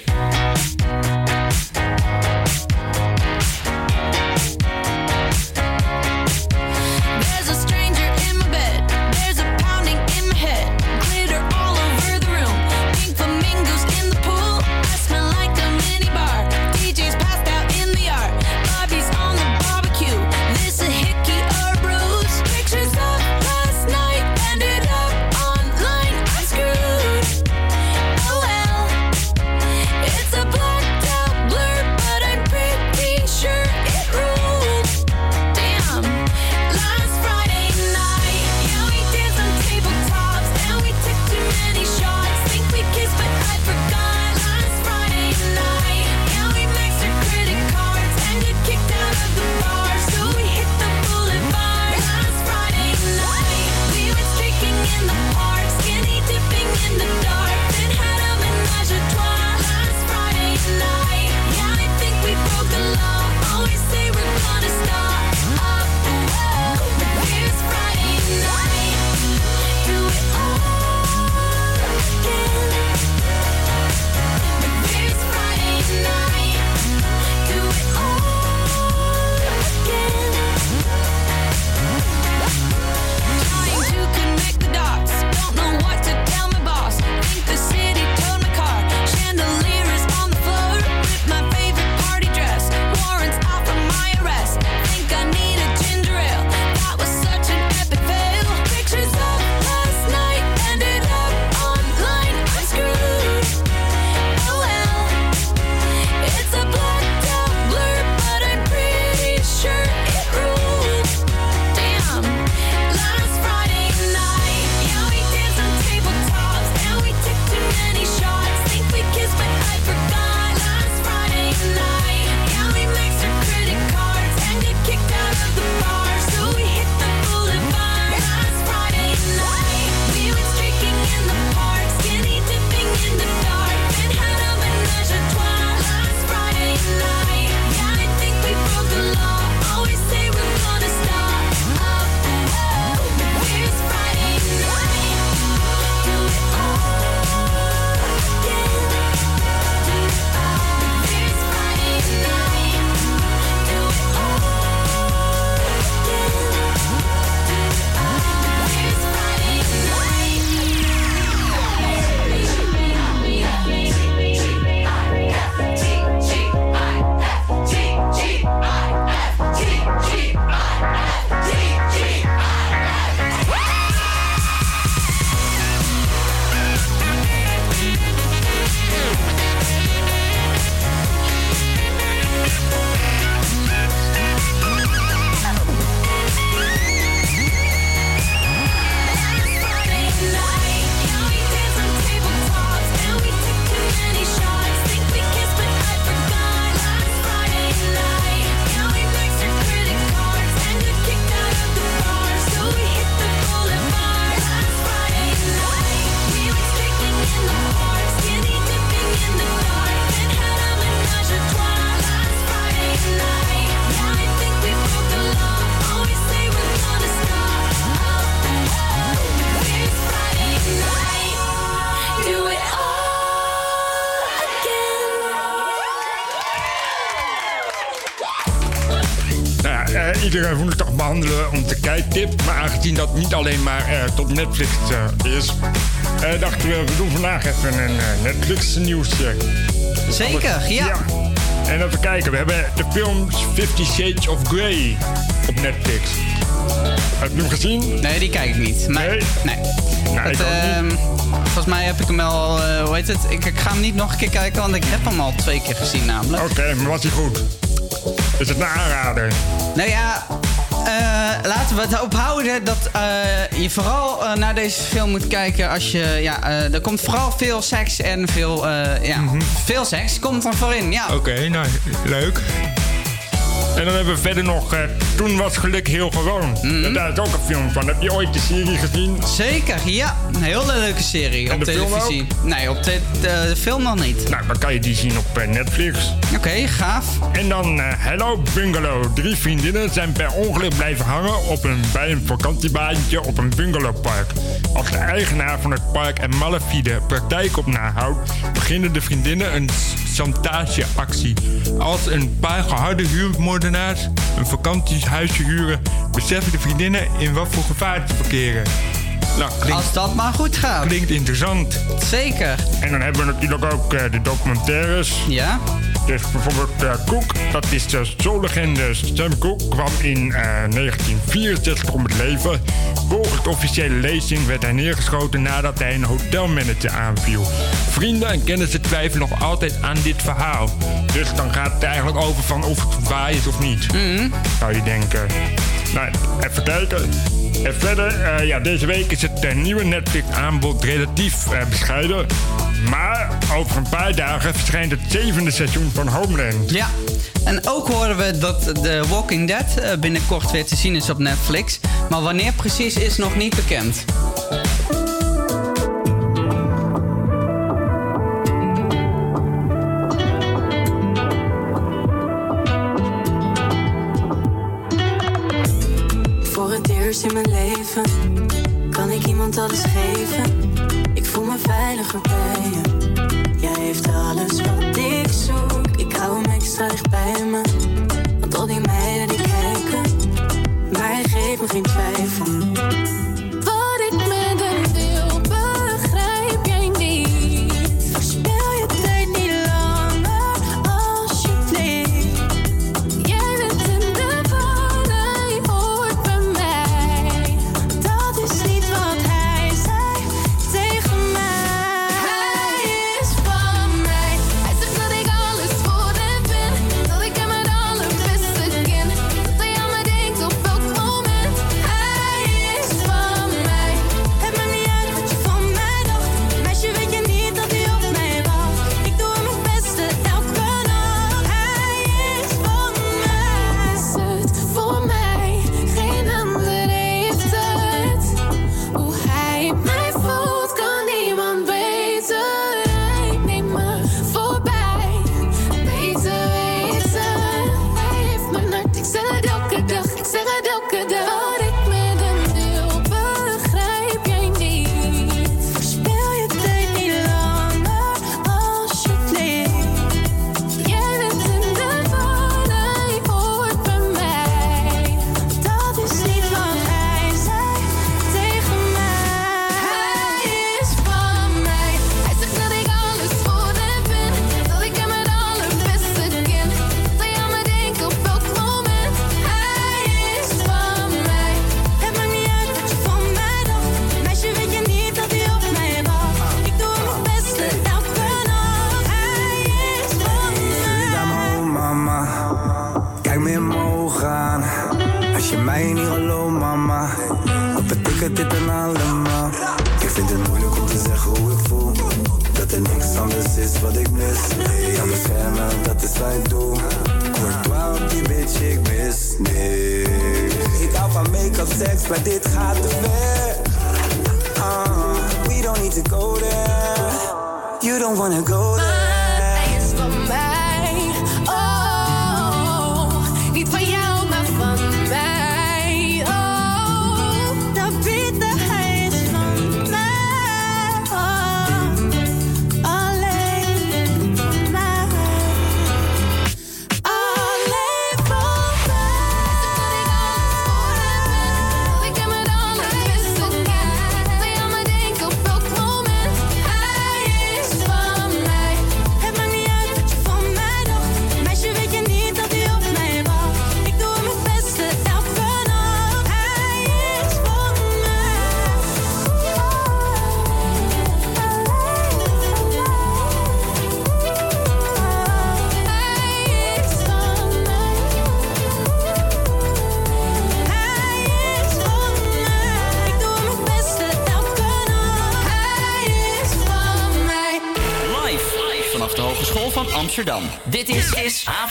Netflix eh, is, eh, dachten we, we doen vandaag even een eh, Netflix nieuwsje. Zeker, ja. En even kijken, we hebben de film Fifty Shades of Grey op Netflix. Heb je hem gezien? Nee, die kijk ik niet. Maar, nee? Nee. Nou, Het, ik ook ehm, niet. volgens mij heb ik hem al, eh, hoe heet het? Ik, ik ga hem niet nog een keer kijken, want ik heb hem al twee keer gezien namelijk. Oké, maar was hij goed? Is het een aanrader? Nou ja, eh, laten we het erop houden dat eh, je vooral eh, naar deze film moet kijken als je... Ja, eh, er komt vooral veel seks en veel... eh, ja, veel seks komt er voor in, ja. Oké, nou, leuk. En dan hebben we verder nog eh, Toen was geluk heel gewoon. Mhm. Daar is ook een film van. Heb je ooit de serie gezien? Zeker, ja. Een hele leuke serie En op de televisie. Nee, op de, de, de film nog niet. Nou, dan kan je die zien op eh, Netflix. Oké, gaaf. En dan eh, Hello Bungalow. Drie vriendinnen zijn per ongeluk blijven hangen op een, bij een vakantiebaantje op een bungalowpark. Als de eigenaar van het park een malafide praktijk op nahoudt, beginnen de vriendinnen een chantageactie. Als een paar geharde huurmoordenaars een vakantiehuisje huren, beseffen de vriendinnen in wat voor gevaar te verkeren. Nou, klinkt, Als dat maar goed gaat. Klinkt interessant. Zeker. En dan hebben we natuurlijk ook eh, de documentaires. Ja. Dus bijvoorbeeld eh Cook, dat is de soullegende Sam Cooke, kwam in eh, 1964 om het leven. Volgens de officiële lezing werd hij neergeschoten nadat hij een hotelmanager aanviel. Vrienden en kennissen twijfelen nog altijd aan dit verhaal. Dus dan gaat het eigenlijk over van of het waar is of niet. Zou je denken. Nou, even kijken. En verder, eh, ja, deze week is het nieuwe Netflix-aanbod relatief bescheiden. Maar over een paar dagen verschijnt het zevende seizoen van Homeland. Ja. En ook horen we dat The Walking Dead eh, binnenkort weer te zien is op Netflix. Maar wanneer precies is nog niet bekend. Voor het eerst in mijn leven kan ik iemand alles geven. Me veiliger bij je.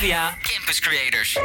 Dit is AVA Campus Creators.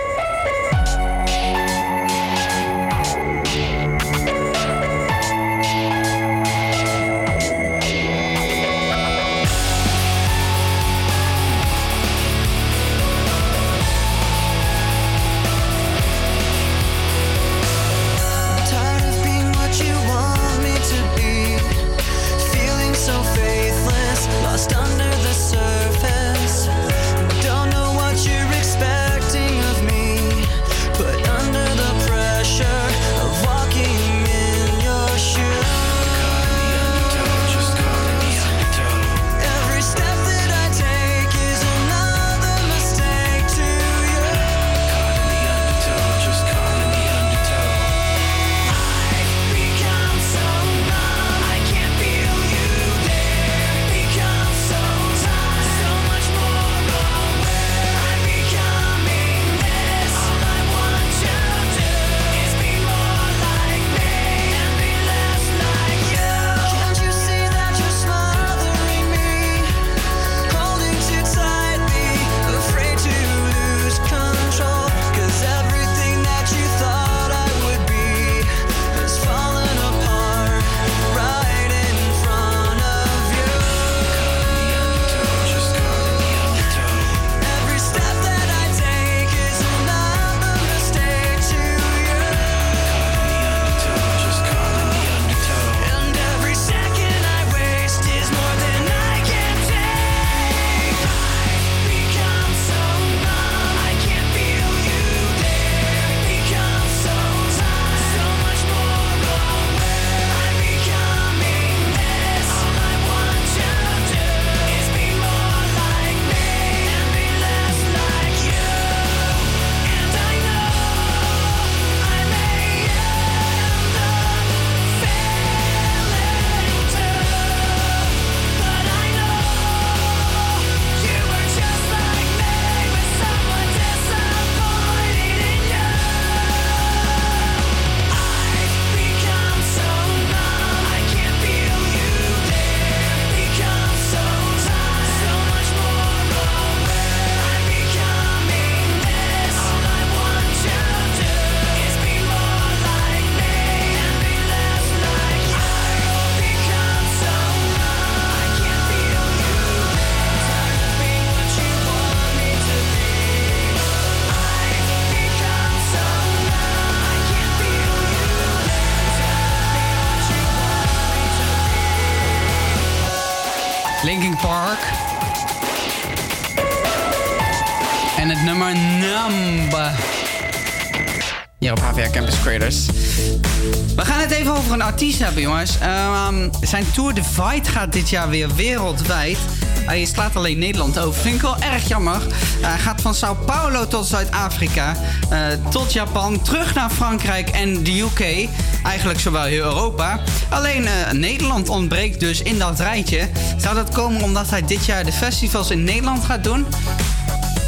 Hebben, jongens. Ehm, zijn Tour de Fight gaat dit jaar weer wereldwijd. Hij slaat alleen Nederland over. Vind ik wel erg jammer. Hij gaat van Sao Paulo tot Zuid-Afrika. eh, tot Japan. Terug naar Frankrijk en de UK. Eigenlijk zowel heel Europa. Alleen eh, Nederland ontbreekt dus in dat rijtje. Zou dat komen omdat hij dit jaar de festivals in Nederland gaat doen?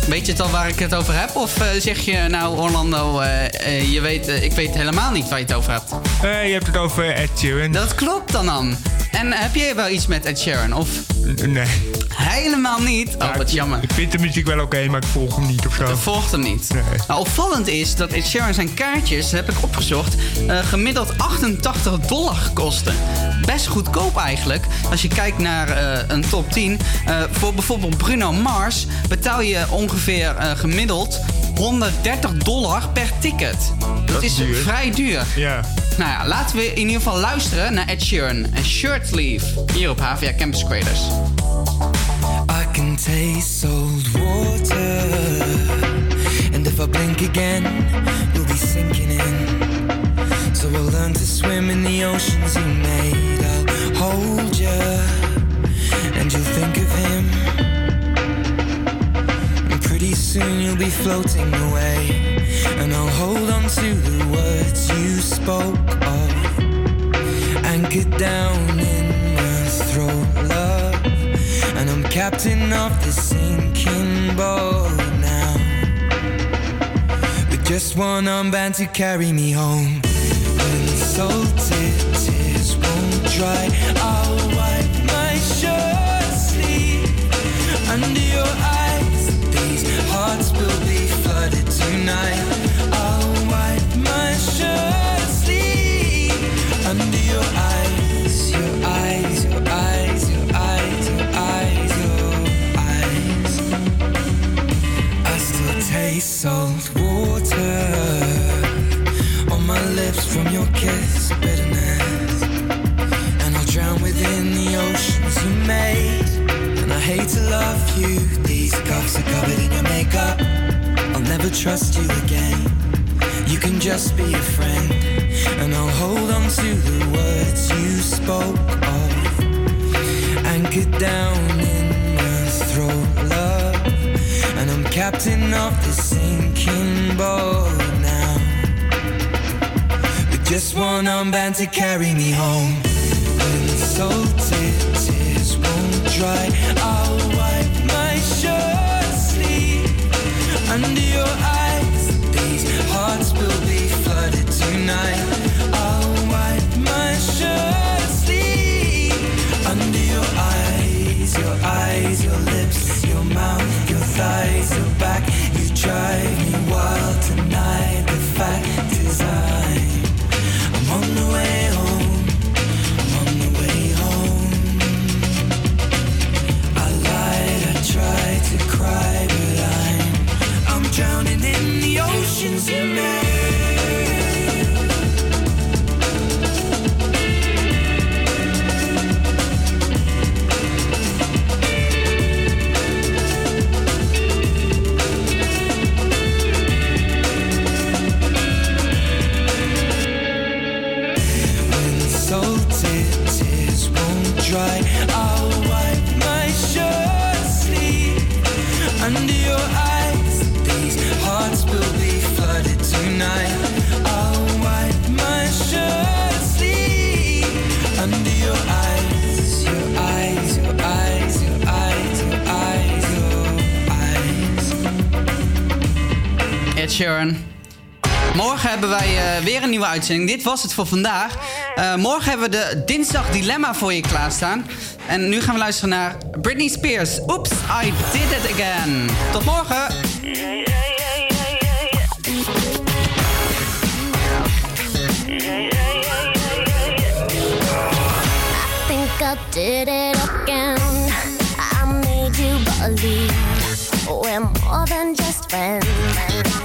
Weet je het al waar ik het over heb? Of eh, zeg je nou, Orlando, je weet, ik weet helemaal niet waar je het over hebt? Je hebt het over Ed Sheeran. Dat klopt dan dan. En heb jij wel iets met Ed Sheeran? Of? Nee. Helemaal niet? Oh, wat jammer. Ik vind de muziek wel oké, maar ik volg hem niet of zo. Je volgt hem niet. Nou, opvallend is dat Ed Sheeran zijn kaartjes, heb ik opgezocht, eh, gemiddeld 88 dollar kosten. Best goedkoop eigenlijk. Als je kijkt naar eh, een top 10. Eh, voor bijvoorbeeld Bruno Mars betaal je ongeveer eh, gemiddeld 130 dollar per ticket. Dat, is duur. vrij duur. Ja. Nou ja, laten we in ieder geval luisteren naar Ed Sheeran en Shirt Sleeve hier op HVA Campus Creators. I can taste salt water. And if I blink again, you'll be sinking in. So I'll learn to swim in the oceans you made. I'll hold you, and you'll think of him. And pretty soon you'll be floating away. I'll hold on to the words you spoke of. Anchored down in my throat, love. And I'm captain of the sinking boat now. With just one armband to carry me home. insulted tears won't dry. I'll wipe my shirt sleeve under your eyes. These hearts will be flooded tonight. Love you, these cups are covered in your makeup. I'll never trust you again. You can just be a friend, and I'll hold on to the words you spoke of. Anchored down in my throat, love. And I'm captain of the sinking boat now. With just one armband to carry me home. Won't I'll wipe my shirt sleeve under your eyes. These hearts will be flooded tonight. I'll wipe my shirt sleeve under your eyes, your eyes, your lips, your mouth, your thighs, your back. You drive me wild tonight. Sheeran. Morgen hebben wij eh, weer een nieuwe uitzending. Dit was het voor vandaag. Eh, morgen hebben we de Dinsdag Dilemma voor je klaarstaan. En nu gaan we luisteren naar Britney Spears. Oops, I did it again. Tot morgen. more than just friends.